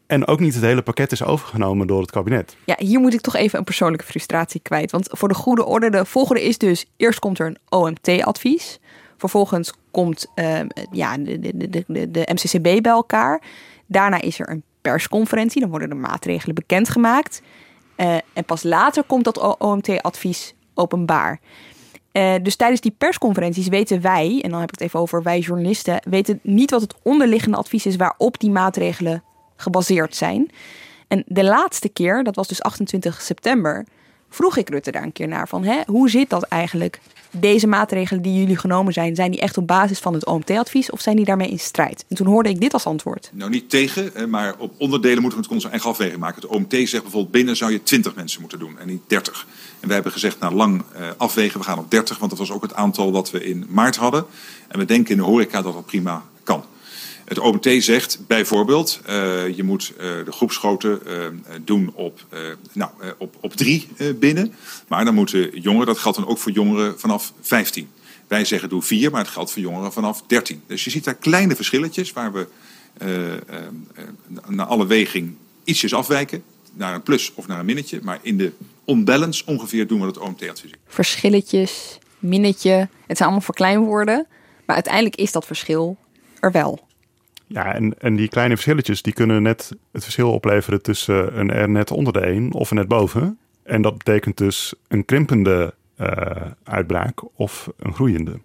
En ook niet het hele pakket is overgenomen door het kabinet. Ja, hier moet ik toch even een persoonlijke frustratie kwijt. Want voor de goede orde, de volgende is dus... eerst komt er een OMT-advies. Vervolgens komt uh, ja, de, de, de, de MCCB bij elkaar. Daarna is er een persconferentie. Dan worden de maatregelen bekendgemaakt. Uh, en pas later komt dat OMT-advies openbaar. Uh, dus tijdens die persconferenties weten wij, en dan heb ik het even over wij journalisten, weten niet wat het onderliggende advies is waarop die maatregelen gebaseerd zijn. En de laatste keer, dat was dus 28 september, vroeg ik Rutte daar een keer naar van hè, hoe zit dat eigenlijk? Deze maatregelen die jullie genomen zijn, zijn die echt op basis van het OMT-advies of zijn die daarmee in strijd? En toen hoorde ik dit als antwoord. Nou, niet tegen, maar op onderdelen moeten we het onze eigen afweging maken. Het OMT zegt bijvoorbeeld binnen zou je 20 mensen moeten doen en niet 30. En wij hebben gezegd, nou lang uh, afwegen, we gaan op 30, want dat was ook het aantal dat we in maart hadden. En we denken in de horeca dat dat prima. Het OMT zegt bijvoorbeeld, uh, je moet uh, de groepsgrootte uh, doen op, nou, op, op drie binnen. Maar dan moeten jongeren, dat geldt dan ook voor jongeren vanaf 15. Wij zeggen doe vier, maar het geldt voor jongeren vanaf 13. Dus je ziet daar kleine verschilletjes waar we naar alle weging ietsjes afwijken. Naar een plus of naar een minnetje. Maar in de onbalance ongeveer doen we het OMT advies. Verschilletjes, minnetje, het zijn allemaal verkleinwoorden. Maar uiteindelijk is dat verschil er wel. Ja, en, en die kleine verschilletjes die kunnen net het verschil opleveren tussen een er net onder de 1 of net boven. En dat betekent dus een krimpende uh, uitbraak of een groeiende.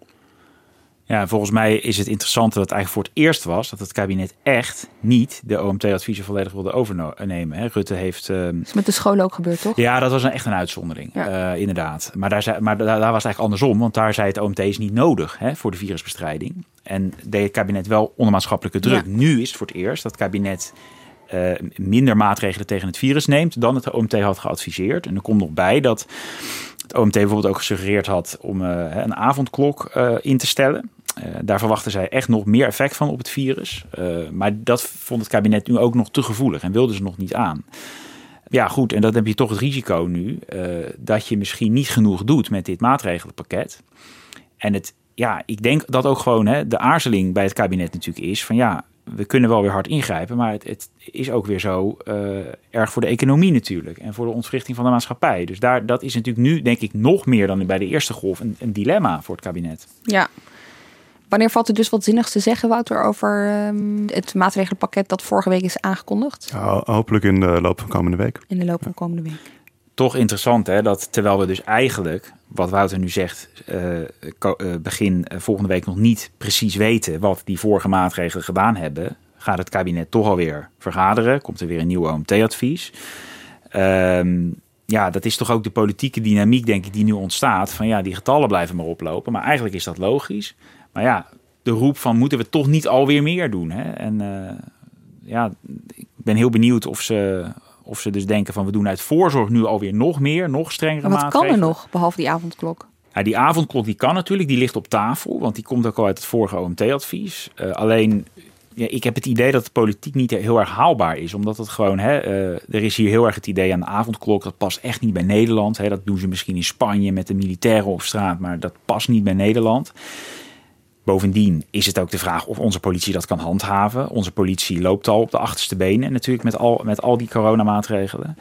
Ja, volgens mij is het interessant dat het eigenlijk voor het eerst was dat het kabinet echt niet de OMT-adviezen volledig wilde overnemen. Hè. Rutte heeft. Uh... Dat is met de scholen ook gebeurd, toch? Ja, dat was een, echt een uitzondering, ja. uh, inderdaad. Maar, daar, zei, maar daar, daar, was het eigenlijk andersom, want daar zei het OMT is niet nodig hè, voor de virusbestrijding. En deed het kabinet wel onder maatschappelijke druk. Ja. Nu is het voor het eerst dat het kabinet uh, minder maatregelen tegen het virus neemt dan het OMT had geadviseerd. En er komt nog bij dat het OMT bijvoorbeeld ook gesuggereerd had om uh, een avondklok uh, in te stellen. Daar verwachten zij echt nog meer effect van op het virus. maar dat vond het kabinet nu ook nog te gevoelig en wilden ze nog niet aan. Ja, goed, en dan heb je toch het risico nu dat je misschien niet genoeg doet met dit maatregelenpakket. En het, ja, ik denk dat ook gewoon hè, de aarzeling bij het kabinet natuurlijk is van ja, we kunnen wel weer hard ingrijpen, maar het, het is ook weer zo erg voor de economie natuurlijk en voor de ontwrichting van de maatschappij. Dus daar, dat is natuurlijk nu, denk ik, nog meer dan bij de eerste golf een, een dilemma voor het kabinet. Ja. Wanneer valt er dus wat zinnigs te zeggen, Wouter, over um, het maatregelenpakket dat vorige week is aangekondigd? Ja, hopelijk in de loop van komende week. In de loop van komende week. Toch interessant, hè, dat terwijl we dus eigenlijk, wat Wouter nu zegt, uh, begin volgende week nog niet precies weten wat die vorige maatregelen gedaan hebben, gaat het kabinet toch alweer vergaderen. Komt er weer een nieuw OMT-advies. Um, ja, dat is toch ook de politieke dynamiek, denk ik, die nu ontstaat. Van ja, die getallen blijven maar oplopen. Maar eigenlijk is dat logisch. Maar ja, de roep van moeten we toch niet alweer meer doen? Hè? En uh, ja, ik ben heel benieuwd of ze, of ze dus denken van we doen uit voorzorg nu alweer nog meer, nog strengere maar wat maatregelen. kan er nog, behalve die avondklok? Ja, die avondklok die kan natuurlijk, die ligt op tafel. Want die komt ook al uit het vorige OMT-advies. Uh, alleen, ja, ik heb het idee dat de politiek niet heel erg haalbaar is. Omdat het gewoon, hè, uh, er is hier heel erg het idee aan de avondklok. Dat past echt niet bij Nederland. Hè. Dat doen ze misschien in Spanje met de militairen op straat. Maar dat past niet bij Nederland. Bovendien is het ook de vraag of onze politie dat kan handhaven. Onze politie loopt al op de achterste benen natuurlijk met al, met al die coronamaatregelen.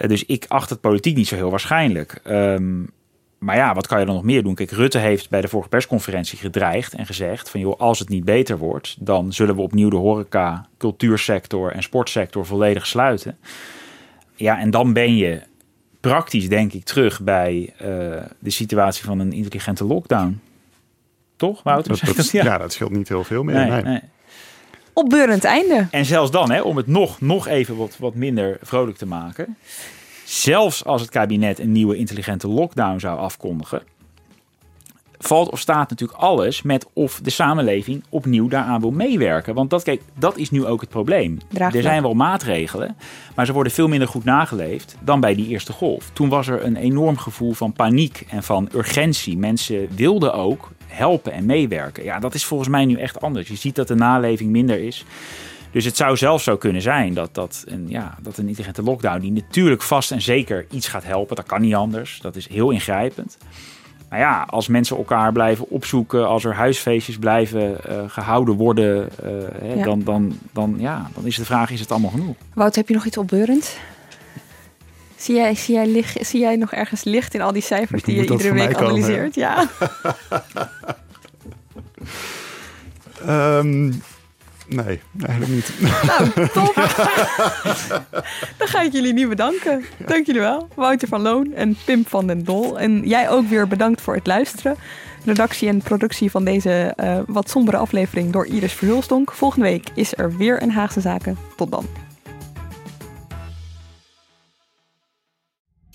Uh, dus ik acht het politiek niet zo heel waarschijnlijk. Um, maar ja, wat kan je dan nog meer doen? Kijk, Rutte heeft bij de vorige persconferentie gedreigd en gezegd van joh, als het niet beter wordt, dan zullen we opnieuw de horeca, cultuursector en sportsector volledig sluiten. Ja, en dan ben je praktisch denk ik terug bij uh, de situatie van een intelligente lockdown. Toch, Wouter? Dat, dat, ja. ja. dat scheelt niet heel veel meer. Nee, nee. nee. Opbeurend einde. En zelfs dan, hè, om het nog, nog even wat, wat minder vrolijk te maken. Zelfs als het kabinet een nieuwe intelligente lockdown zou afkondigen, valt of staat natuurlijk alles met of de samenleving opnieuw daaraan wil meewerken. Want dat, kijk, dat is nu ook het probleem. Er zijn wel maatregelen, maar ze worden veel minder goed nageleefd dan bij die eerste golf. Toen was er een enorm gevoel van paniek en van urgentie. Mensen wilden ook helpen en meewerken. Ja, dat is volgens mij nu echt anders. Je ziet dat de naleving minder is. Dus het zou zelfs zo kunnen zijn dat, dat, een, ja, dat een intelligente lockdown, die natuurlijk vast en zeker iets gaat helpen, dat kan niet anders. Dat is heel ingrijpend. Maar ja, als mensen elkaar blijven opzoeken, als er huisfeestjes blijven uh, gehouden worden, uh, ja. Dan, dan, dan, ja, dan is de vraag: is het allemaal genoeg? Wout, heb je nog iets opbeurend? Zie jij, zie, jij licht, zie jij nog ergens licht in al die cijfers die je iedere week analyseert? Ja. um, Nee, eigenlijk niet. Nou, top. Dan ga ik jullie niet bedanken. Dank jullie wel. Wouter van Loon en Pim van den Dol. En jij ook weer bedankt voor het luisteren. Redactie en productie van deze uh, wat sombere aflevering door Iris Verhulstonk. Volgende week is er weer een Haagse Zaken. Tot dan.